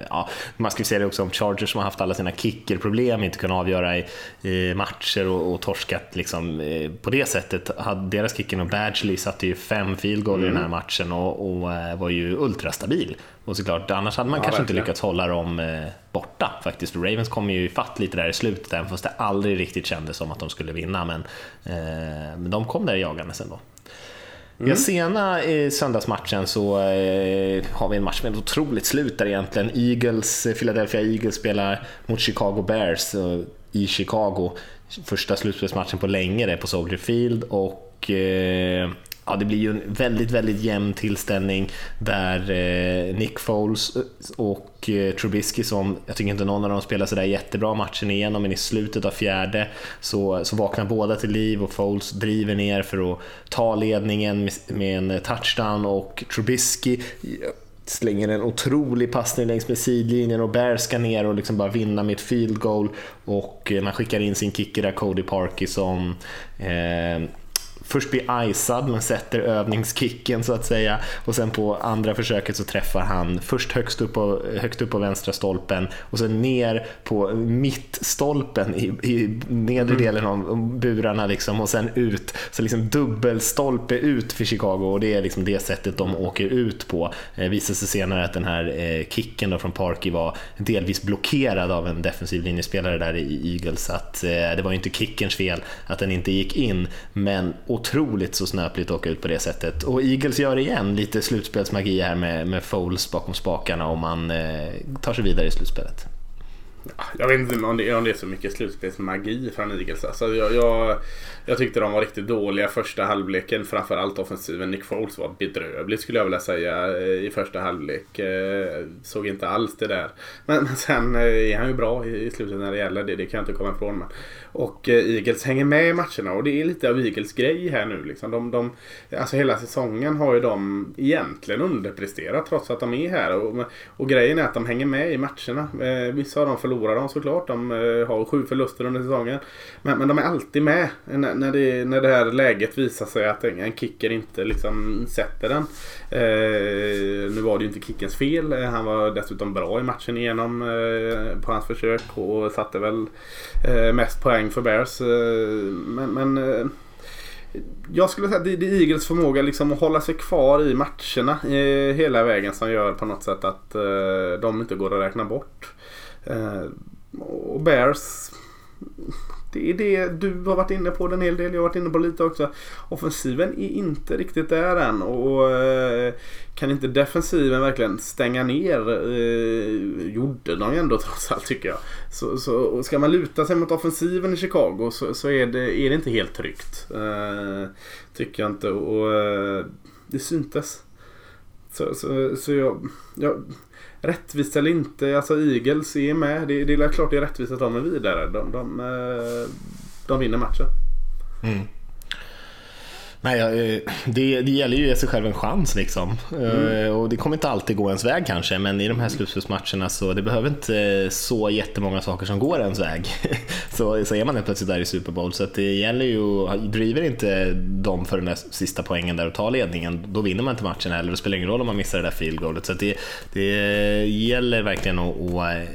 ja, man ska ju säga det också om Chargers som har haft alla sina kickerproblem, inte kunnat avgöra i, matcher och, och torskat liksom, på det sättet. Deras kicker och Badgley satte ju fem field goal mm. i den här mm. matchen och, och var ju ultrastabil. Och såklart, annars hade man ja, kanske verkligen. inte lyckats hålla dem eh, borta faktiskt. Ravens kom ju fatt lite där i slutet, även fast det aldrig riktigt kändes som att de skulle vinna. Men, eh, men de kom där jagandes ändå. Mm. Ja, sena i söndagsmatchen så eh, har vi en match med ett otroligt slut där egentligen. Eagles, Philadelphia Eagles spelar mot Chicago Bears eh, i Chicago. Första slutspelsmatchen på länge det på Soldier Field och eh, ja, det blir ju en väldigt, väldigt jämn tillställning där eh, Nick Foles och eh, Trubisky som, jag tycker inte någon av dem spelar sådär jättebra matchen igenom, men i slutet av fjärde så, så vaknar båda till liv och Foles driver ner för att ta ledningen med, med en touchdown och Trubisky slänger en otrolig passning längs med sidlinjen och Bear ska ner och liksom bara vinna med ett field goal och eh, man skickar in sin kicker där, Cody Parkey som eh, först blir icad men sätter övningskicken så att säga och sen på andra försöket så träffar han först högst upp på, högt upp på vänstra stolpen och sen ner på mittstolpen i, i nedre mm. delen av burarna liksom och sen ut. Så liksom dubbelstolpe ut för Chicago och det är liksom det sättet de åker ut på. Det eh, visade sig senare att den här eh, kicken då från Parky var delvis blockerad av en defensiv linjespelare där i Eagles. Så att, eh, det var ju inte kickens fel att den inte gick in men otroligt så snöpligt att åka ut på det sättet. Och Eagles gör igen lite slutspelsmagi här med, med Foles bakom spakarna om man eh, tar sig vidare i slutspelet. Jag vet inte om det, om det är så mycket slutspelsmagi från Eagles. Alltså jag, jag, jag tyckte de var riktigt dåliga första halvleken. Framförallt offensiven. Nick Foles var bedrövlig skulle jag vilja säga eh, i första halvlek. Eh, såg inte alls det där. Men, men sen eh, är han ju bra i, i slutet när det gäller det. Det kan jag inte komma ifrån. Men. Och eh, Eagles hänger med i matcherna och det är lite av Eagles grej här nu. Liksom. De, de, alltså hela säsongen har ju de egentligen underpresterat trots att de är här. Och, och grejen är att de hänger med i matcherna. Eh, vissa av dem förlorar de såklart. De eh, har sju förluster under säsongen. Men, men de är alltid med när, när, det, när det här läget visar sig att en, en kicker inte liksom sätter den. Eh, nu var det ju inte kickens fel. Eh, han var dessutom bra i matchen igenom eh, på hans försök och satte väl eh, mest poäng för Bears. Eh, men, men eh, jag skulle säga att det, är Eagles förmåga liksom att hålla sig kvar i matcherna eh, hela vägen som gör på något sätt att eh, de inte går att räkna bort. Eh, och Bears det är det du har varit inne på en hel del. Jag har varit inne på lite också. Offensiven är inte riktigt där än. Och eh, kan inte defensiven verkligen stänga ner? Eh, gjorde de ändå trots allt tycker jag. Så, så ska man luta sig mot offensiven i Chicago så, så är, det, är det inte helt tryggt. Eh, tycker jag inte. Och eh, det syntes. Så, så, så jag, jag rättvist eller inte, alltså Eagles är med. Det, det är klart det är rättvist att de är vidare. De, de, eh, de vinner matchen. Mm. Nej, eh, det, det gäller ju att ge sig själv en chans liksom. Mm. Eh, och det kommer inte alltid gå ens väg kanske, men i de här slutspelsmatcherna så det behöver inte så jättemånga saker som går ens väg. så, så är man helt plötsligt där i Super Bowl. Så det gäller ju, driver inte de för den där sista poängen där och tar ledningen, då vinner man inte matchen heller. Det spelar ingen roll om man missar det där field goalet. Så det, det gäller verkligen att, att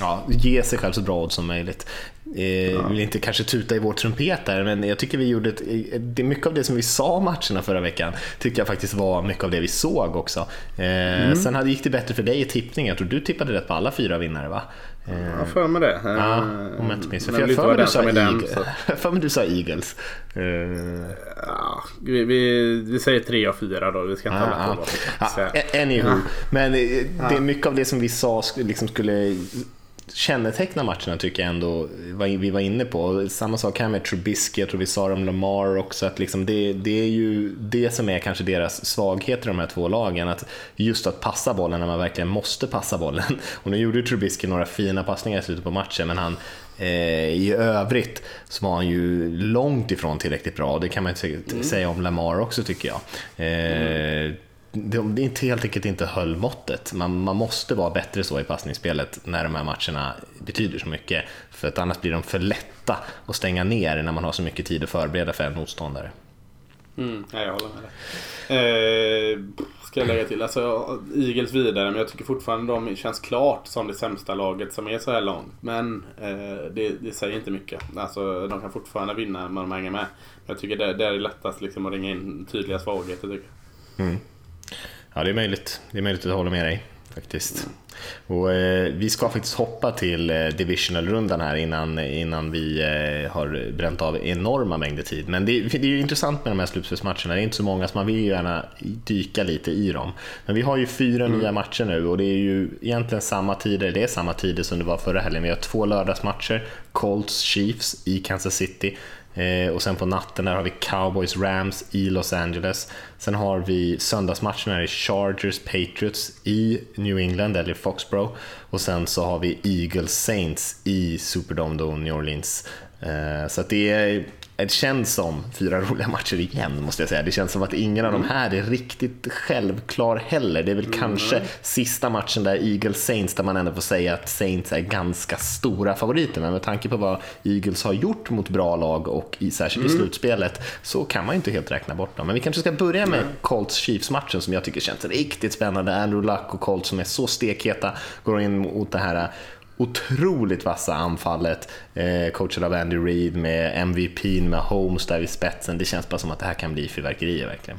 ja, ge sig själv så bra odds som möjligt. Eh, vill inte kanske tuta i vår trumpet där, men jag tycker vi gjorde ett, det mycket av det som vi sa matcherna förra veckan, tycker jag faktiskt var mycket av det vi såg också. Eh, mm. Sen hade, gick det bättre för dig i tippning, jag tror du tippade rätt på alla fyra vinnare va? Eh, jag för mig det. Ja, om jag inte minns fel. Jag för mig du sa för mig du sa Eagles. Uh... Ja, vi, vi, vi säger tre av fyra då. Vi ska inte hålla på. Ja, anywho. Ja. Men det är mycket av det som vi sa liksom skulle kännetecknar matcherna tycker jag ändå vi var inne på. Samma sak här med Trubisky, jag tror vi sa det om Lamar också, att liksom det, det är ju det som är kanske deras svaghet i de här två lagen, att just att passa bollen när man verkligen måste passa bollen. Och nu gjorde Trubisky några fina passningar i slutet på matchen, men han eh, i övrigt så var han ju långt ifrån tillräckligt bra. och Det kan man mm. säga om Lamar också tycker jag. Eh, mm det inte helt enkelt inte höll måttet. Man, man måste vara bättre så i passningsspelet när de här matcherna betyder så mycket. För att annars blir de för lätta att stänga ner när man har så mycket tid att förbereda för en motståndare. Mm, ja, jag håller med dig. Eh, ska jag lägga till. Alltså, Eagles vidare, men jag tycker fortfarande de känns klart som det sämsta laget som är så här långt. Men eh, det, det, säger inte mycket. Alltså, de kan fortfarande vinna om de hänger med. Jag tycker det, det är lättast liksom, att ringa in tydliga svagheter. Tycker jag. Mm. Ja, det är möjligt. Det är möjligt att jag håller med dig faktiskt. Och, eh, vi ska faktiskt hoppa till eh, divisional-rundan här innan, innan vi eh, har bränt av enorma mängder tid. Men det, det är ju intressant med de här slutspelsmatcherna, det är inte så många så man vill ju gärna dyka lite i dem. Men vi har ju fyra mm. nya matcher nu och det är ju egentligen samma tider, det är samma tider som det var förra helgen. Vi har två lördagsmatcher, Colts Chiefs i Kansas City Eh, och sen på natten där har vi Cowboys Rams i Los Angeles. Sen har vi söndagsmatcherna i Chargers Patriots i New England eller Foxborough. Och sen så har vi Eagles Saints i Superdome då, New Orleans. Eh, så att det är det känns som fyra roliga matcher igen måste jag säga. Det känns som att ingen av de här är riktigt självklar heller. Det är väl mm. kanske sista matchen där Eagles Saints där man ändå får säga att Saints är ganska stora favoriter. Men med tanke på vad Eagles har gjort mot bra lag och i, särskilt mm. i slutspelet så kan man ju inte helt räkna bort dem. Men vi kanske ska börja med Colts Chiefs-matchen som jag tycker känns riktigt spännande. Andrew Luck och Colts som är så stekheta går in mot det här otroligt vassa anfallet, eh, coachad av Andy Reid med MVP med Holmes där vid spetsen. Det känns bara som att det här kan bli fyrverkerier verkligen.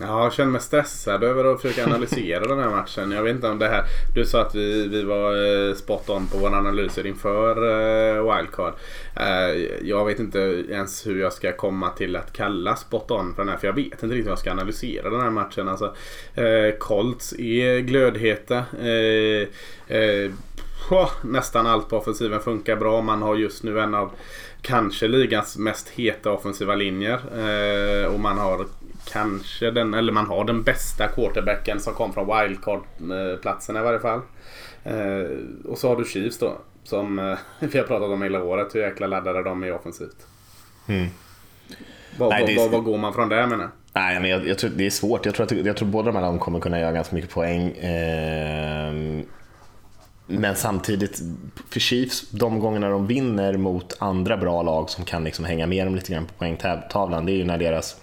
Ja, jag känner mig stressad över att försöka analysera den här matchen. Jag vet inte om det här... Du sa att vi, vi var eh, spot on på våra analyser inför eh, Wildcard. Eh, jag vet inte ens hur jag ska komma till att kalla spot on för den här. För jag vet inte riktigt hur jag ska analysera den här matchen. Alltså, Colts är glödheta. Nästan allt på offensiven funkar bra. Man har just nu en av kanske ligans mest heta offensiva linjer. och man har kanske den, eller man har den bästa quarterbacken som kom från wildcard-platsen i varje fall. Eh, och så har du Chiefs då. Som eh, vi har pratat om hela året, hur jäkla laddade de är offensivt. Mm. Vad, Nej, vad, vad, går man från där menar Nej, men jag, jag, tror det är svårt. Jag tror, att, jag tror båda de här lagen kommer kunna göra ganska mycket poäng. Eh, men samtidigt, för Chiefs, de gångerna de vinner mot andra bra lag som kan liksom hänga med dem lite grann på poängtavlan, det är ju när deras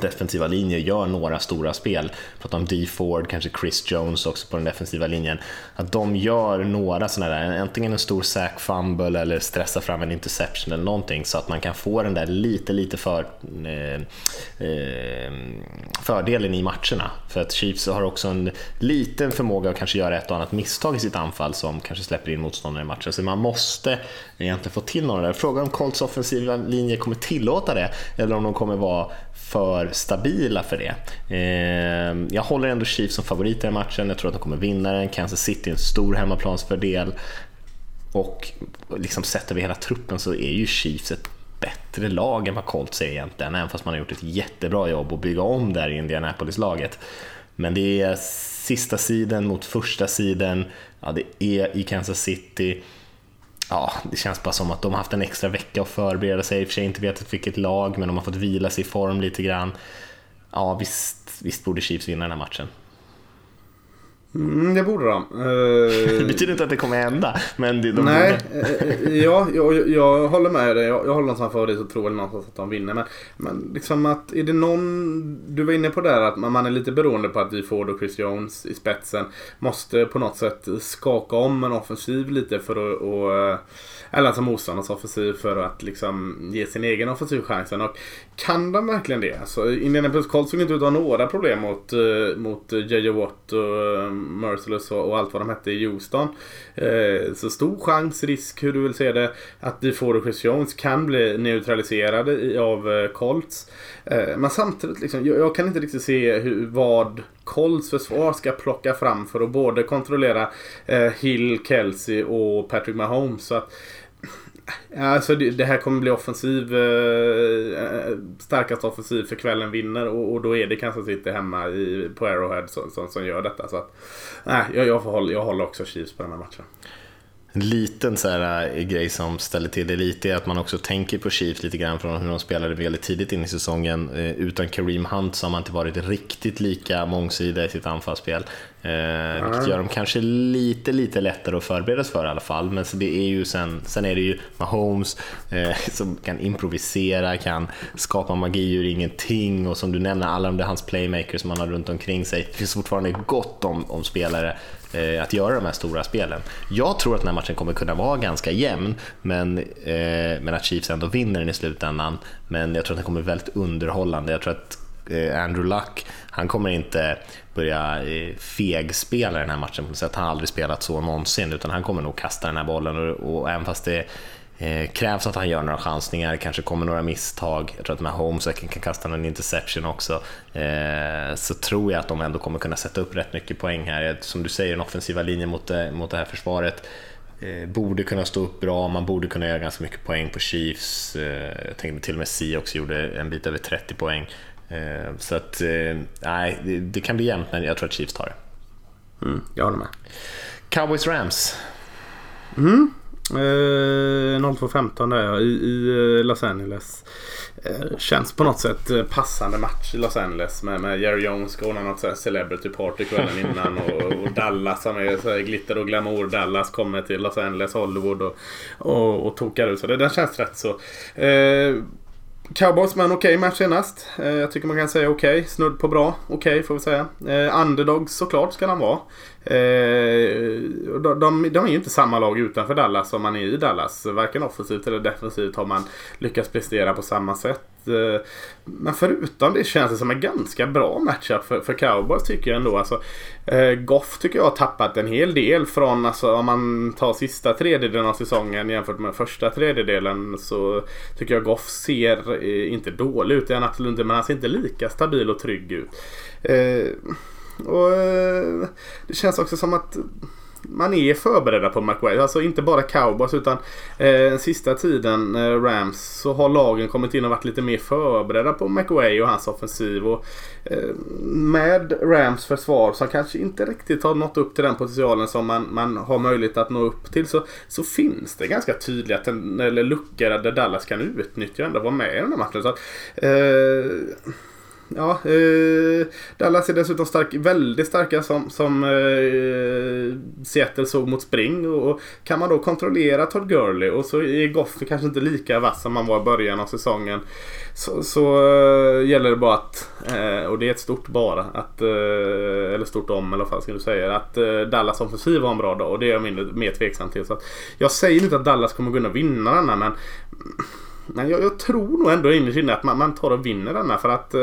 defensiva linjer gör några stora spel. Pratar om D Ford, kanske Chris Jones också på den defensiva linjen. Att de gör några sådana där, antingen en stor sack fumble eller stressar fram en interception eller någonting så att man kan få den där lite, lite för, eh, eh, fördelen i matcherna. För att Chiefs har också en liten förmåga att kanske göra ett och annat misstag i sitt anfall som kanske släpper in motståndare i matchen. Så man måste egentligen få till några där. Frågan om Colts offensiva linje kommer tillåta det eller om de kommer vara för stabila för det. Ehm, jag håller ändå Chiefs som favorit i den matchen, jag tror att de kommer vinna den. Kansas City är en stor hemmaplansfördel. Och liksom sett över hela truppen så är ju Chiefs ett bättre lag än vad Colts är egentligen, även fast man har gjort ett jättebra jobb att bygga om där i Indianapolis-laget. Men det är sista sidan mot första sidan, ja, det är i Kansas City ja, det känns bara som att de har haft en extra vecka att förbereda sig. I och för sig inte vetat vilket lag, men de har fått vila sig i form lite grann. Ja, visst, visst borde Chiefs vinna den här matchen. Mm, det borde de. det betyder inte att det kommer hända. Men de Nej, borde. ja, jag, jag håller med dig. Jag, jag håller som favorit och tror väl någonstans att de vinner. Men, men liksom att är det någon... Du var inne på där att man är lite beroende på att vi Ford och Chris Jones i spetsen måste på något sätt skaka om en offensiv lite för att... Och, eller alltså motståndarnas offensiv för att liksom ge sin egen offensiv chansen. Och kan de verkligen det? Alltså, Indianapolis Colts såg inte ut att ha några problem mot, uh, mot JJ Watt och eh, Merciless och, och, allt vad de hette i Houston. Uh, så stor chans, risk, hur du vill se det, att DeFord och Chris Jones kan bli neutraliserade i, av uh, Colts. men samtidigt, liksom, jag, jag, kan inte riktigt se hur, vad Colts försvar ska plocka fram för att både kontrollera Hill, Kelsey och Patrick Mahomes. Så att, Alltså det, det, här kommer bli offensiv. Eh, eh, starkast offensiv för kvällen vinner och, och, då är det Kansas City hemma i, på Arrowhead som, som, som gör detta. Så att, nej, jag, jag, håller, jag håller också Chiefs på den här matchen. En liten så här, äh, grej som ställer till det lite är att man också tänker på Chiefs lite grann från hur de spelade väldigt tidigt in i säsongen. Eh, utan Kareem Hunt så har man inte varit riktigt lika mångsidiga i sitt anfallsspel. Eh, vilket gör dem kanske lite, lite lättare att förbereda sig för i alla fall. Men så det är ju sen, sen är det ju Mahomes eh, som kan improvisera, kan skapa magi ur ingenting och som du nämner, alla de där hans playmakers som han har runt omkring sig. Det finns fortfarande gott om, om spelare eh, Eh, att göra de här stora spelen. Jag tror att den här matchen kommer kunna vara ganska jämn, men, eh, men att Chiefs ändå vinner den i slutändan. Men jag tror att den kommer bli väldigt underhållande. Jag tror att eh, Andrew Luck, han kommer inte börja eh, fegspela den här matchen på något sätt. Han har aldrig spelat så någonsin, utan han kommer nog kasta den här bollen och, och även fast det eh, krävs att han gör några chansningar, kanske kommer några misstag. Jag tror att Mahomes kan, kan kasta någon interception också. Eh, så tror jag att de ändå kommer kunna sätta upp rätt mycket poäng här. Som du säger, den offensiva linjen mot, mot det här försvaret eh, borde kunna stå upp bra, man borde kunna göra ganska mycket poäng på Chiefs. Eh, jag tänkte till och med Seahawks gjorde en bit över 30 poäng. Eh, så att, eh, nej, det, det, kan bli jämnt men jag tror att Chiefs tar det. Mm, jag håller med. Cowboys Rams. Mm. Eh, 02.15 där i, i eh, Los Angeles. Eh, känns på något sätt eh, passande match i Los Angeles med, med Jerry Jones ska ordna något så celebrity party kvällen innan och, och Dallas som är så glitter och glamour. Dallas kommer till Los Angeles, Hollywood och, och, och tokar ut. Så det, den känns rätt så. Eh, Cowboys med en okej okay match senast. Eh, jag tycker man kan säga okej. Okay. Snudd på bra. Okej okay, får vi säga. Eh, underdogs såklart ska han vara. Eh, de, de, de, är ju inte samma lag utanför Dallas som man är i Dallas. Varken offensivt eller defensivt har man lyckats prestera på samma sätt. Eh, men förutom det känns det som en ganska bra matchup för, för cowboys tycker jag ändå. Alltså, eh, Goff tycker jag har tappat en hel del från, alltså, om man tar sista tredjedelen av säsongen jämfört med första tredjedelen så tycker jag Goff ser eh, inte dålig ut, det är han absolut inte, men han ser inte lika stabil och trygg ut. Och Det känns också som att man är förberedda på McWay. Alltså inte bara cowboys utan eh, sista tiden eh, Rams så har lagen kommit in och varit lite mer förberedda på McWay och hans offensiv. Och, eh, med Rams försvar som kanske inte riktigt har nått upp till den potentialen som man, man har möjlighet att nå upp till så, så finns det ganska tydliga eller luckor där Dallas kan utnyttja och ändå vara med i den här matchen. Så att, eh, Ja, eh, Dallas är dessutom stark, väldigt starka som, som eh, Seattle såg mot Spring. Och, och, kan man då kontrollera Todd Gurley och så är Goff kanske inte lika vass som man var i början av säsongen. Så, så eh, gäller det bara att, eh, och det är ett stort bara, att, eh, eller stort om eller vad ska du säga, att eh, Dallas offensiv har en bra dag och det är jag mindre, mer tveksam till. Så att, jag säger inte att Dallas kommer kunna vinna denna men men jag, jag, tror nog ändå innerst inne att man, man tar och vinner denna för att... Uh,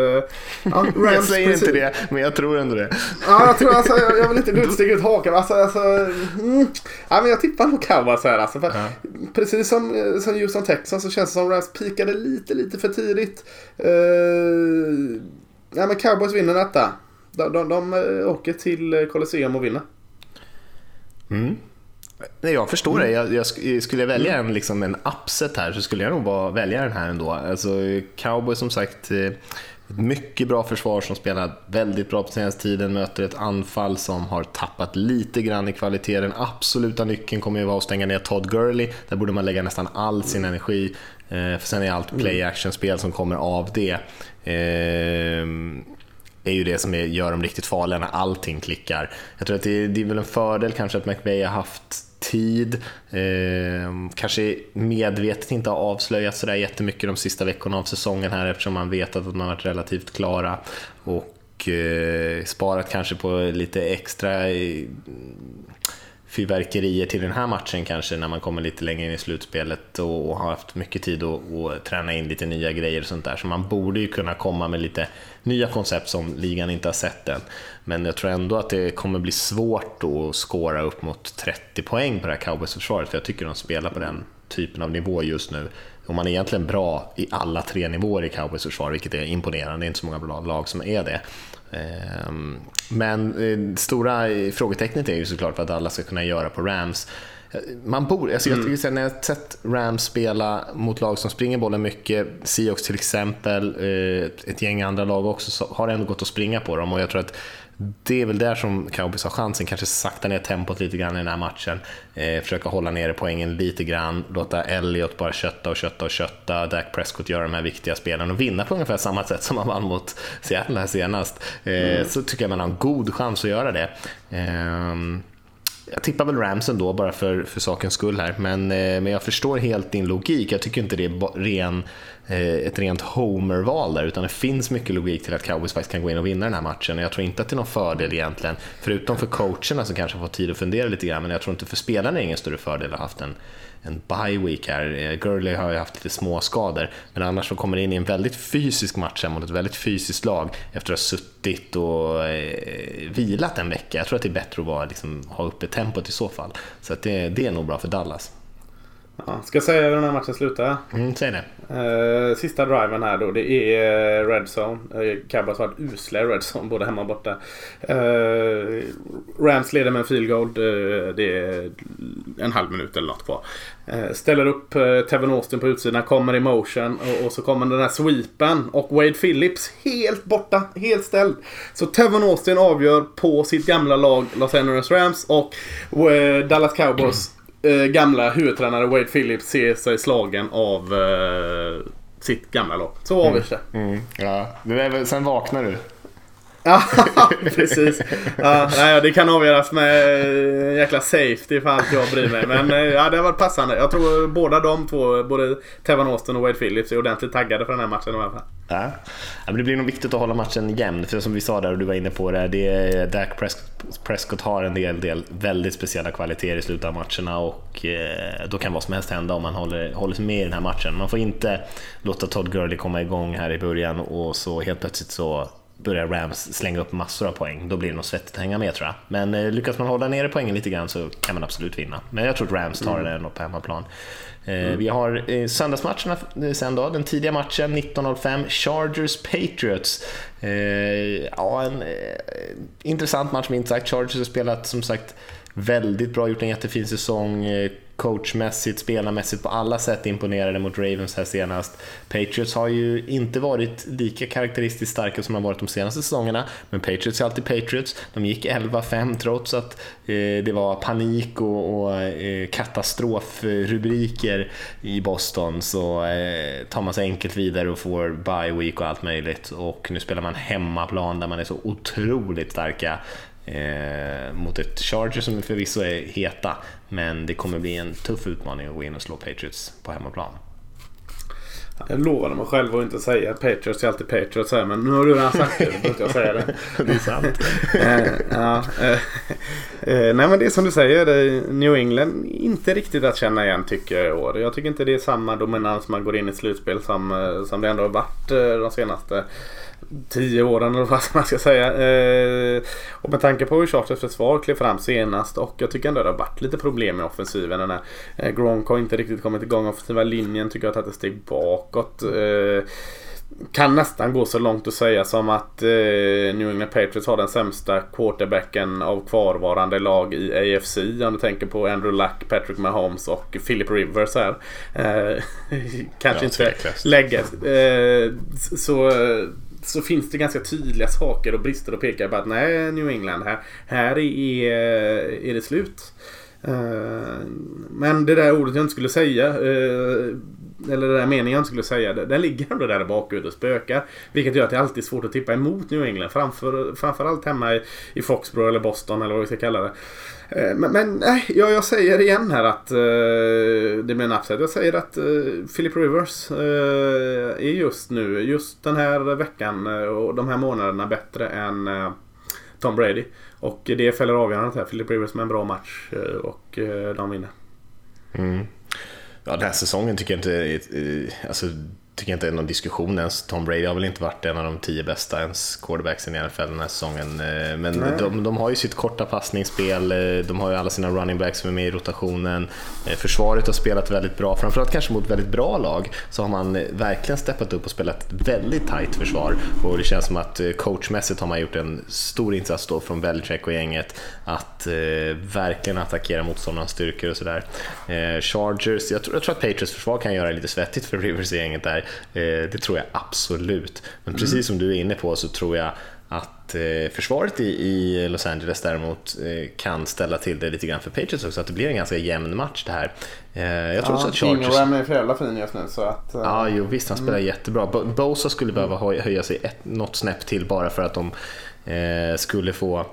ja, jag säger precis. inte det, men jag tror ändå det. ja, jag tror alltså, jag, jag vill inte sticka ut hakan. Alltså, alltså, mm, ja, men jag tippar nog cowboys här alltså. För ja. Precis som, eh, som Houston Texans så känns det som Rams pikade lite, lite för tidigt. Uh, ja, men cowboys vinner detta. De, de, de åker till Colosseum och vinner. Mm. Nej, jag förstår mm. det. Jag, jag, skulle jag välja en, liksom en upset här så skulle jag nog bara välja den här ändå. Alltså, Cowboy som sagt, eh, ett mycket bra försvar som spelar väldigt bra på senaste tiden, möter ett anfall som har tappat lite grann i kvalitet. Den absoluta nyckeln kommer ju vara att stänga ner Todd Gurley. Där borde man lägga nästan all sin energi. Eh, för sen är allt play action-spel som kommer av det. Eh, är ju det som gör dem riktigt farliga när allting klickar. Jag tror att det, det är väl en fördel kanske att McVeigh har haft tid, eh, kanske medvetet inte har avslöjat sådär jättemycket de sista veckorna av säsongen här eftersom man vet att man har varit relativt klara. Och eh, sparat kanske på lite extra fyrverkerier till den här matchen kanske när man kommer lite längre in i slutspelet och, och har haft mycket tid att, att träna in lite nya grejer och sånt där. Så man borde ju kunna komma med lite nya koncept som ligan inte har sett än. Men jag tror ändå att det kommer bli svårt att skåra upp mot 30 poäng på det här cowboysförsvaret, för jag tycker de spelar på den typen av nivå just nu. Och man är egentligen bra i alla tre nivåer i cowboys försvar, vilket är imponerande. Det är inte så många bra lag som är det. Ehm, men det eh, stora frågetecknet är ju såklart vad Dallas ska kunna göra på Rams. Man borde, alltså mm. jag, när jag sett Rams spela mot lag som springer bollen mycket, Seahawks till exempel, eh, ett gäng andra lag också, så har det ändå gått att springa på dem och jag tror att det är väl där som Cowboys har chansen, kanske sakta ner tempot lite grann i den här matchen. Eh, försöka hålla nere poängen lite grann, låta Elliot bara kötta och kötta och kötta, Dak Prescott göra de här viktiga spelen och vinna på ungefär samma sätt som han vann mot Seattle här senast. Eh, mm. Så tycker jag man har en god chans att göra det. Eh, jag tippar väl Rams ändå, bara för, för sakens skull här, men, eh, men jag förstår helt din logik. Jag tycker inte det är ren Eh, ett rent homer-val där, utan det finns mycket logik till att Cowboys faktiskt kan gå in och vinna den här matchen. och Jag tror inte att det är någon fördel egentligen, förutom för coacherna som kanske får tid att fundera lite grann, men jag tror inte för spelarna är det ingen större fördel att ha haft en, en bye week här. Eh, Gurley har ju haft lite små skador, men annars så kommer det in i en väldigt fysisk match mot ett väldigt fysiskt lag efter att ha suttit och eh, vilat en vecka. Jag tror att det är bättre att vara, liksom, ha uppe tempot i så fall. Så att det, det är nog bra för Dallas. Ja, ska jag säga hur den här matchen slutar? Mm, säg det. Uh, sista driven här då. Det är uh, Red Zone. Uh, Cowboys har varit usla i Red Zone både hemma och borta. Uh, Rams leder med en field goal. Det är en halv minut eller något kvar. ställer upp Tevin Austin på utsidan. Kommer i motion. Och, och, så kommer den här sweepen. Och Wade Phillips helt borta. Helt ställd. Så Tevin Austin avgör på sitt gamla lag Los Angeles Rams. Och Dallas Cowboys eh, gamla huvudtränare Wade Phillips ser sig slagen av eh, sitt gamla lag. Så avgörs det. Mm. Mm. Ja. Det sen vaknar du. Ja, precis. Ja, nej, det kan avgöras med eh, en jäkla safety för allt jag bryr mig. Men eh, ja, det har varit passande. Jag tror båda de två, både Tevan Austin och Wade Phillips, är ordentligt taggade för den här matchen i alla fall. Ja. men det blir nog viktigt att hålla matchen jämn. För som vi sa där och du var inne på det, det är Dak Prescott har en del, del väldigt speciella kvaliteter i slutet av matcherna och eh, då kan vad som helst hända om man håller, håller sig med i den här matchen. Man får inte låta Todd Gurley komma igång här i början och så helt plötsligt så börjar Rams slänga upp massor av poäng. Då blir det nog svettigt att hänga med tror jag. Men eh, lyckas man hålla nere poängen lite grann så kan man absolut vinna. Men jag tror att Rams tar mm. det på hemmaplan. Eh, mm. Vi har eh, söndagsmatcherna sen då. Den tidiga matchen 19.05, Chargers Patriots. Eh, ja, en eh, intressant match minst sagt. Chargers har spelat som sagt väldigt bra, gjort en jättefin säsong eh, coachmässigt, spelarmässigt på alla sätt imponerade mot Ravens här senast. Patriots har ju inte varit lika karaktäristiskt starka som de har varit de senaste säsongerna, men Patriots är alltid Patriots. De gick 11-5 trots att eh, det var panik och, och eh, katastrofrubriker i Boston så eh, tar man sig enkelt vidare och får bye week och allt möjligt och nu spelar man hemmaplan där man är så otroligt starka eh, mot ett Charger som förvisso är heta, men det kommer bli en tuff utmaning att gå in och slå Patriots på hemmaplan. Jag lovade mig själv att inte säga Patriots är alltid Patriots här, men nu har du redan sagt det. Då behöver jag säga det. det är sant. eh, ja, eh, eh, nej men det är som du säger. New England inte riktigt att känna igen tycker jag i år. Jag tycker inte det är samma dominans man går in i slutspel som, som det ändå har varit de senaste tio åren eller vad man ska säga. Eh, och med tanke på hur Charters försvar klev fram senast och jag tycker ändå det har varit lite problem med offensiven. Den här, eh, Gronk har inte riktigt kommit igång. Offensiva linjen tycker jag har tagit ett steg bakåt. Eh, kan nästan gå så långt att säga som att eh, New England Patriots har den sämsta quarterbacken av kvarvarande lag i AFC. Om du tänker på Andrew Luck, Patrick Mahomes och Philip Rivers här. Eh, kanske ja, inte lägga. Eh, så så finns det ganska tydliga saker och brister och pekar på att nej, New England, här, här är, eh, är det slut. Eh, men det där ordet jag inte skulle säga. Eh, eller den där meningen jag inte skulle säga, den ligger ändå där bak och spökar. Vilket gör att det alltid är svårt att tippa emot New England. Framför, framförallt hemma i, i Foxborough eller Boston eller vad vi ska kalla det. Eh, men, men nej, jag, jag säger igen här att äh, det blir en upset. Jag säger att äh, Philip Rivers är just nu, just den här veckan och de här månaderna bättre än Tom Brady. Och det fäller avgörandet här. Philip Rivers med en bra match och de vinner. Mm. Ja, den här säsongen tycker jag inte... Alltså, tycker inte är någon diskussion ens. Tom Brady har väl inte varit en av de tio bästa ens quarterbacksen i NFL den här säsongen. Eh, men de, de, har ju sitt korta passningsspel, eh, de har ju alla sina running backs som är med i rotationen. Eh, försvaret har spelat väldigt bra, framförallt kanske mot väldigt bra lag så har man verkligen steppat upp och spelat ett väldigt tight försvar. Och det känns som att coachmässigt har man gjort en stor insats då från Belichick och gänget att eh, verkligen attackera motståndarnas styrkor och sådär. Eh, Chargers, jag tror, jag tror att Patriots försvar kan göra det lite svettigt för Rivers i gänget där. Eh, det tror jag absolut. Men precis mm. som du är inne på så tror jag att eh, försvaret i, Los Angeles däremot eh, kan ställa till det lite grann för Patriots också, att det blir en ganska jämn match det här. jag tror ja, också att Chargers... Ingram är för jävla fin just nu så att... Ja, jo visst, han spelar mm. jättebra. Bosa skulle behöva höja sig ett, något snäpp till bara för att de skulle få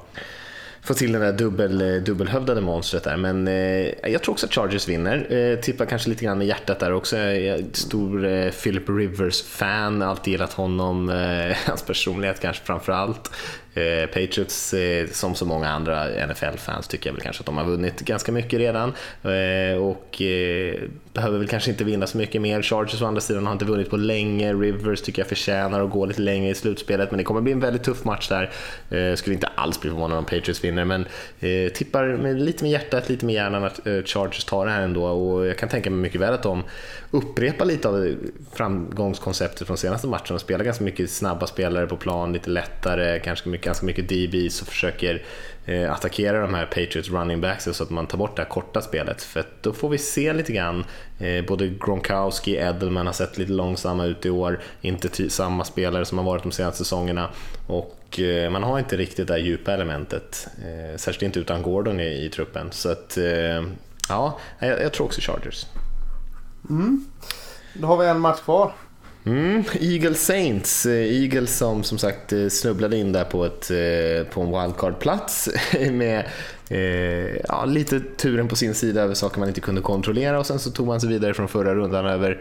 få till det där dubbel, eh, dubbelhövdade monstret där. Men eh, jag tror också att Chargers vinner. Eh, tippar kanske lite grann med hjärtat där också. Jag är stor eh, Philip Rivers-fan, alltid gillat honom, eh, hans personlighet kanske framför allt. Eh, Patriots, eh, som så många andra NFL-fans, tycker jag väl kanske att de har vunnit ganska mycket redan eh, och eh, behöver väl kanske inte vinna så mycket mer. Chargers å andra sidan har inte vunnit på länge. Rivers tycker jag förtjänar att gå lite längre i slutspelet, men det kommer bli en väldigt tuff match där. Eh, skulle inte alls bli förvånad om Patriots vinner, men eh, tippar med, lite med hjärtat, lite med hjärnan att Chargers tar det här ändå och jag kan tänka mig mycket väl att de upprepar lite av framgångskonceptet från senaste matchen och spelar ganska mycket snabba spelare på plan, lite lättare, kanske mycket, ganska mycket DBs och försöker eh, attackera de här Patriots running backs så att man tar bort det här korta spelet. För då får vi se lite grann, eh, både Gronkowski, Edelman har sett lite långsamma ut i år, inte samma spelare som har varit de senaste säsongerna och eh, man har inte riktigt det där djupa elementet, eh, särskilt inte utan Gordon i, i truppen. Så att, eh, ja, jag, jag tror också Chargers. Mm. Då har vi en match kvar. Mm, Eagles Saints. Eh, Eagle Eagles som som sagt eh, snubblade in där på, ett, eh, på en wildcard-plats med eh, ja, lite turen på sin sida över saker man inte kunde kontrollera och sen så tog man sig vidare från förra rundan över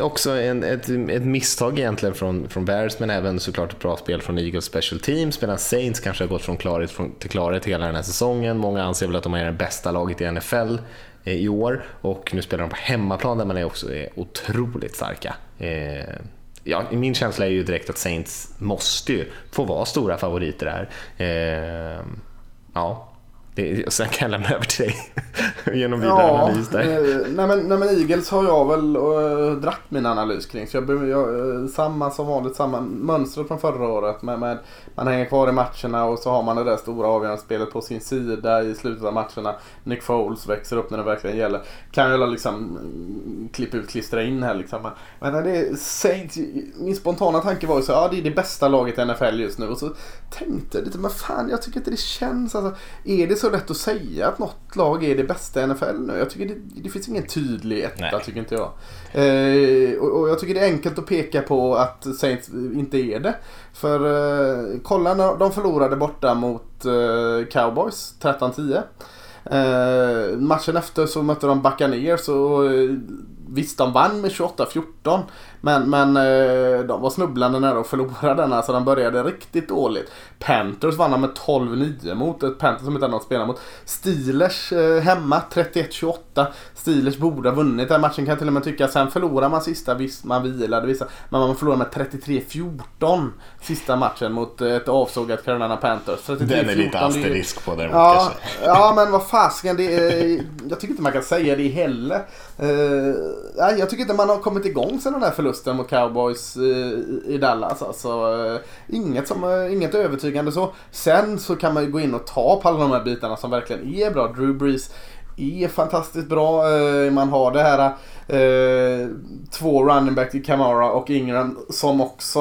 Också en, ett, ett misstag egentligen från, från Bears men även såklart ett bra spel från Eagles Special Teams medan Saints kanske har gått från klarhet från, till klarhet hela den här säsongen. Många anser väl att de är det bästa laget i NFL i år och nu spelar de på hemmaplan där man är också är otroligt starka. Eh, ja, min känsla är ju direkt att Saints måste ju få vara stora favoriter här. Eh, ja, det, sen kan jag lämna över till dig genom vidare ja, analys där. Eh, nej, men, nej men Eagles har jag väl uh, dratt min analys kring. Så jag, jag, uh, samma som vanligt, samma mönster från förra året. Med, med, man hänger kvar i matcherna och så har man det där stora avgörande spelet på sin sida i slutet av matcherna. Nick Foles växer upp när det verkligen gäller. Kan jag liksom mm, klippa ut, klistra in här liksom. Men det är Saints, min spontana tanke var ju så ja det är det bästa laget i NFL just nu. Och så tänkte lite, men fan jag tycker inte det känns, alltså, är det så lätt att säga att något lag är det bästa i NFL nu? Jag tycker det, det finns ingen tydlig etta tycker inte jag. Eh, och, och, jag tycker det är enkelt att peka på att Saints inte är det. För eh, kolla när de förlorade borta mot eh, Cowboys 13-10. Eh, matchen efter så mötte de Buccaneers och eh, visst de vann med 28-14. Men, men eh, de var snubblande nära att förlora den. Alltså de började riktigt dåligt. Panthers vann med 12-9 mot ett Panthers som inte hade något att spela mot. Steelers eh, hemma 31-28. Steelers borde ha vunnit den matchen kan jag till och med tycka. Sen förlorar man sista, visst man vilade vissa. Men man förlorade med 33-14 sista matchen mot ett avsågat Carolina Panthers. den är lite asterisk på däremot ja, kanske. Ja men vad fasiken. jag tycker inte man kan säga det heller nej, jag tycker inte man har kommit igång sen den här förlusten mot Cowboys eh, i Dallas. Alltså, eh, inget, som, eh, inget övertygande så. Sen så kan man ju gå in och ta på alla de här bitarna som verkligen är bra. Drew Brees är fantastiskt bra. Man har det här två running back i Camara och Ingram som också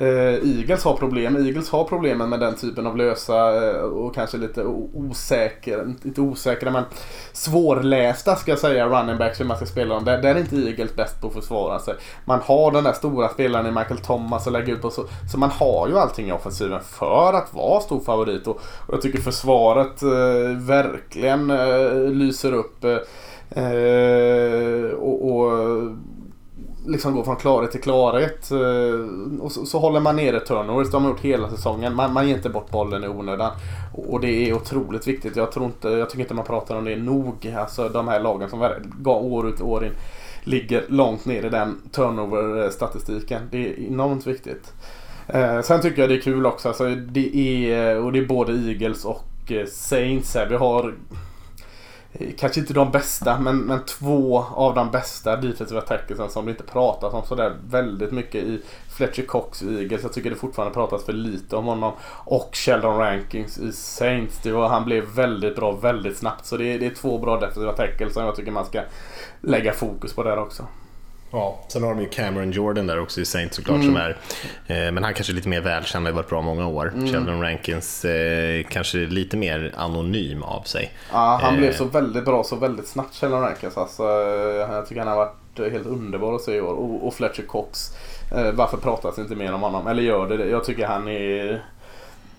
Eh, Eagles har problem. Eagles har problemen med den typen av lösa eh, och kanske lite osäkra, inte osäkra men svårlästa ska jag säga running backs hur man ska spela dem. Där, där är inte Eagles bäst på att försvara sig. Man har den där stora spelaren i Michael Thomas att lägga ut på så, så man har ju allting i offensiven för att vara stor favorit och, och jag tycker försvaret eh, verkligen eh, lyser upp eh, eh och, och liksom gå från klarhet till klarhet. Eh, och så, så håller man nere turnovers. Det har man gjort hela säsongen. Man, man ger inte bort bollen i onödan. Och det är otroligt viktigt. Jag, tror inte, jag tycker inte man pratar om det nog. Alltså de här lagen som år ut och år in ligger långt ner i den turnover-statistiken. Det är enormt viktigt. Eh, sen tycker jag det är kul också. Alltså, det är, och det är både Eagles och eh, Saints här. Vi har Kanske inte de bästa men, men två av de bästa defensiva tacklesen som det inte pratas om sådär väldigt mycket i Fletcher Cox i Eagles. Jag tycker det fortfarande pratas för lite om honom. Och Sheldon Rankings i Saints. Det var, han blev väldigt bra väldigt snabbt. Så det det är två bra defensiva tackles som jag tycker man ska lägga fokus på där också. Ja, sen har de ju Cameron Jordan där också i Saints såklart mm. som är, eh, men han kanske är lite mer välkänd, har varit bra många år. Mm. Sheldon Rankins eh, kanske lite mer anonym av sig. Ja, han eh. blev så väldigt bra så väldigt snabbt Sheldon Rankins. Alltså, eh, jag tycker han har varit helt underbar att se i år. Och, och Fletcher Cox. Eh, varför pratas inte mer om honom? Eller gör det? Jag tycker han är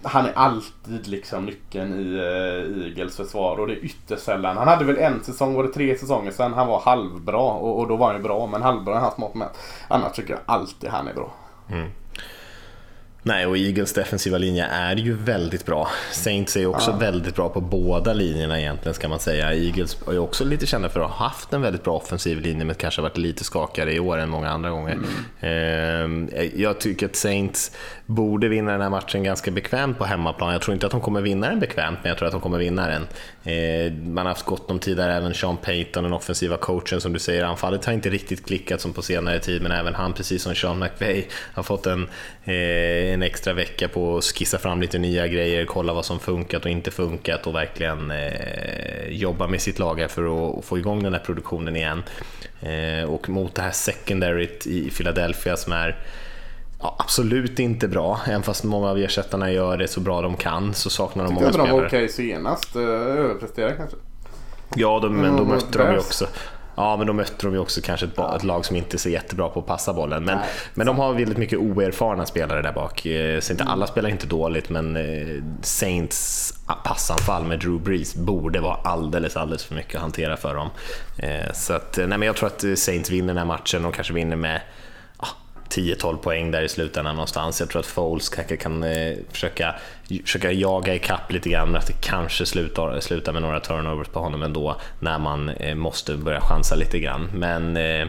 han är alltid liksom nyckeln i uh, Eagles försvar och det är ytterst sällan. Han hade väl en säsong, var det tre säsonger sedan, han var halvbra och, och då var han ju bra. Men halvbra är hans mått mätt. Annars tycker jag alltid han är bra. Mm. Nej, och Eagles defensiva linje är ju väldigt bra. Saints är också ja. väldigt bra på båda linjerna egentligen ska man säga. Eagles är ju också lite kända för att ha haft en väldigt bra offensiv linje men kanske varit lite skakigare i år än många andra gånger. Mm. Jag tycker att Saints borde vinna den här matchen ganska bekvämt på hemmaplan. Jag tror inte att de kommer vinna den bekvämt, men jag tror att de kommer vinna den. Eh, man har haft gott om tid där, även Sean Payton, den offensiva coachen som du säger. Anfallet har inte riktigt klickat som på senare tid, men även han, precis som Sean McVay, har fått en, eh, en extra vecka på att skissa fram lite nya grejer, kolla vad som funkat och inte funkat och verkligen eh, jobba med sitt lag för att få igång den här produktionen igen. och mot det här secondaryt i Philadelphia som är Ja, absolut inte bra, även fast många av ersättarna gör det så bra de kan så saknar de många spelare. Jag tyckte de var okej senast, eh, överpresterade kanske. Ja, de, men då mötte de ju också Ja, men då mötte de ju också kanske ett, ett, lag som inte är så jättebra på att passa bollen. Men, Nej, men de har väldigt mycket oerfarna spelare där bak. Eh, så inte alla spelar inte dåligt, men eh, Saints passanfall med Drew Brees borde vara alldeles, alldeles för mycket att hantera för dem. Så att, nej, men jag tror att Saints vinner den här matchen och kanske vinner med 10-12 poäng där i slutändan någonstans. Jag tror att Foles kanske kan eh, försöka, försöka jaga ikapp lite grann, men att det kanske slutar, slutar med några turnovers på honom ändå när man eh, måste börja chansa lite grann. Men eh,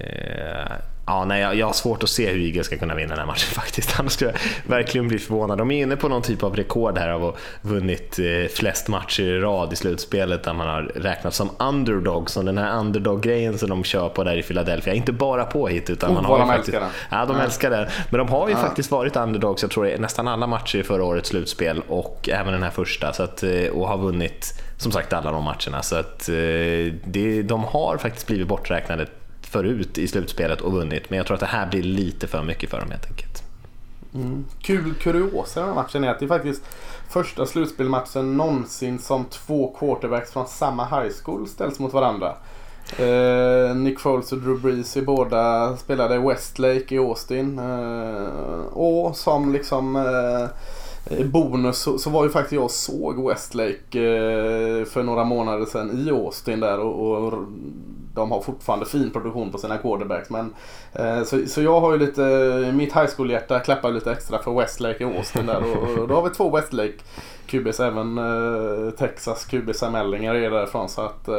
eh Ja, nej, jag, jag har svårt att se hur Eagles ska kunna vinna den här matchen faktiskt. Annars skulle jag verkligen bli förvånad. De är inne på någon typ av rekord här av att ha vunnit eh, flest matcher i rad i slutspelet där man har räknat som underdog. Som den här underdog-grejen som de kör på där i Philadelphia. Inte bara på hit utan oh, man har de faktiskt... Älskar Ja, de älskar det. Men de har ju ja. faktiskt varit underdogs, jag tror nästan alla matcher i förra årets slutspel och även den här första. Så att, eh, och har vunnit som sagt alla de matcherna. Så att eh, det, de har faktiskt blivit borträknade förut i slutspelet och vunnit. Men jag tror att det här blir lite för mycket för dem helt enkelt. Mm. Kul kuriosa i den här matchen är att det är faktiskt första slutspelmatchen någonsin som två quarterbacks från samma high school ställs mot varandra. Eh, Nick Foles och Drew Brees i båda spelade i Westlake i Austin. Eh, och som liksom eh, bonus så, så, var ju faktiskt jag såg Westlake eh, för några månader sedan i Austin där och, och de har fortfarande fin produktion på sina quarterbacks. Men, eh, så, så jag har ju lite, mitt high school-hjärta klappar lite extra för Westlake i Austin där. Och, och då har vi två Westlake QBs, även eh, Texas QB Sam Ellinger är därifrån. Så att eh,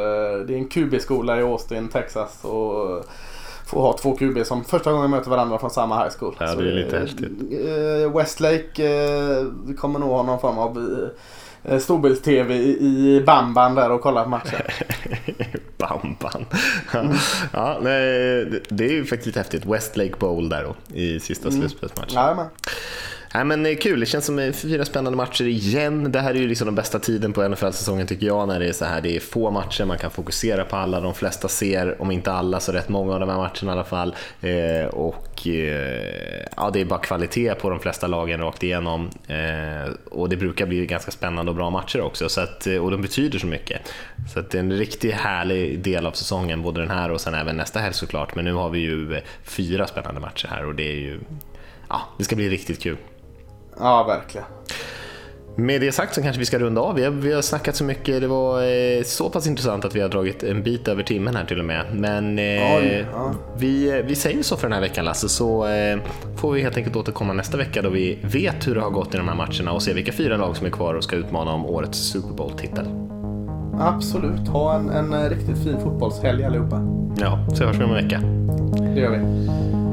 det är en QB-skola i Austin, Texas. Och, få ha två QB som första gången möter varandra från samma high school. Ja, det är lite häftigt. Eh, Westlake eh, kommer nog ha någon form av Eh, storbilds-tv i Bamban där och kolla på matchen. Bamban. Ja, nej, det är ju faktiskt lite häftigt. Westlake Bowl där då i sista mm. slutspelsmatchen. Ja, Nej, men eh, kul, det känns som eh, fyra spännande matcher igen. Det här är ju liksom den bästa tiden på NFL-säsongen tycker jag, när det är så här, det är få matcher, man kan fokusera på alla, de flesta ser, om inte alla, så rätt många av de här matcherna i alla fall. Eh, och eh, ja, det är bara kvalitet på de flesta lagen rakt igenom. Eh, och det brukar bli ganska spännande och bra matcher också, så att, eh, och de betyder så mycket. Så att det är en riktigt härlig del av säsongen, både den här och sen även nästa helg såklart. Men nu har vi ju fyra spännande matcher här och det är ju, ja, det ska bli riktigt kul. Ja, verkligen. Med det sagt så kanske vi ska runda av. Vi har, vi har snackat så mycket, det var eh, så pass intressant att vi har dragit en bit över timmen här till och med. Men eh, Oj, ja. vi, vi säger så för den här veckan Lasse, så eh, får vi helt enkelt återkomma nästa vecka då vi vet hur det har gått i de här matcherna och se vilka fyra lag som är kvar och ska utmana om årets Super Bowl-titel. Absolut. Ha en, en eh, riktigt fin fotbollshelg allihopa. Ja, så hörs vi om en vecka. Det gör vi.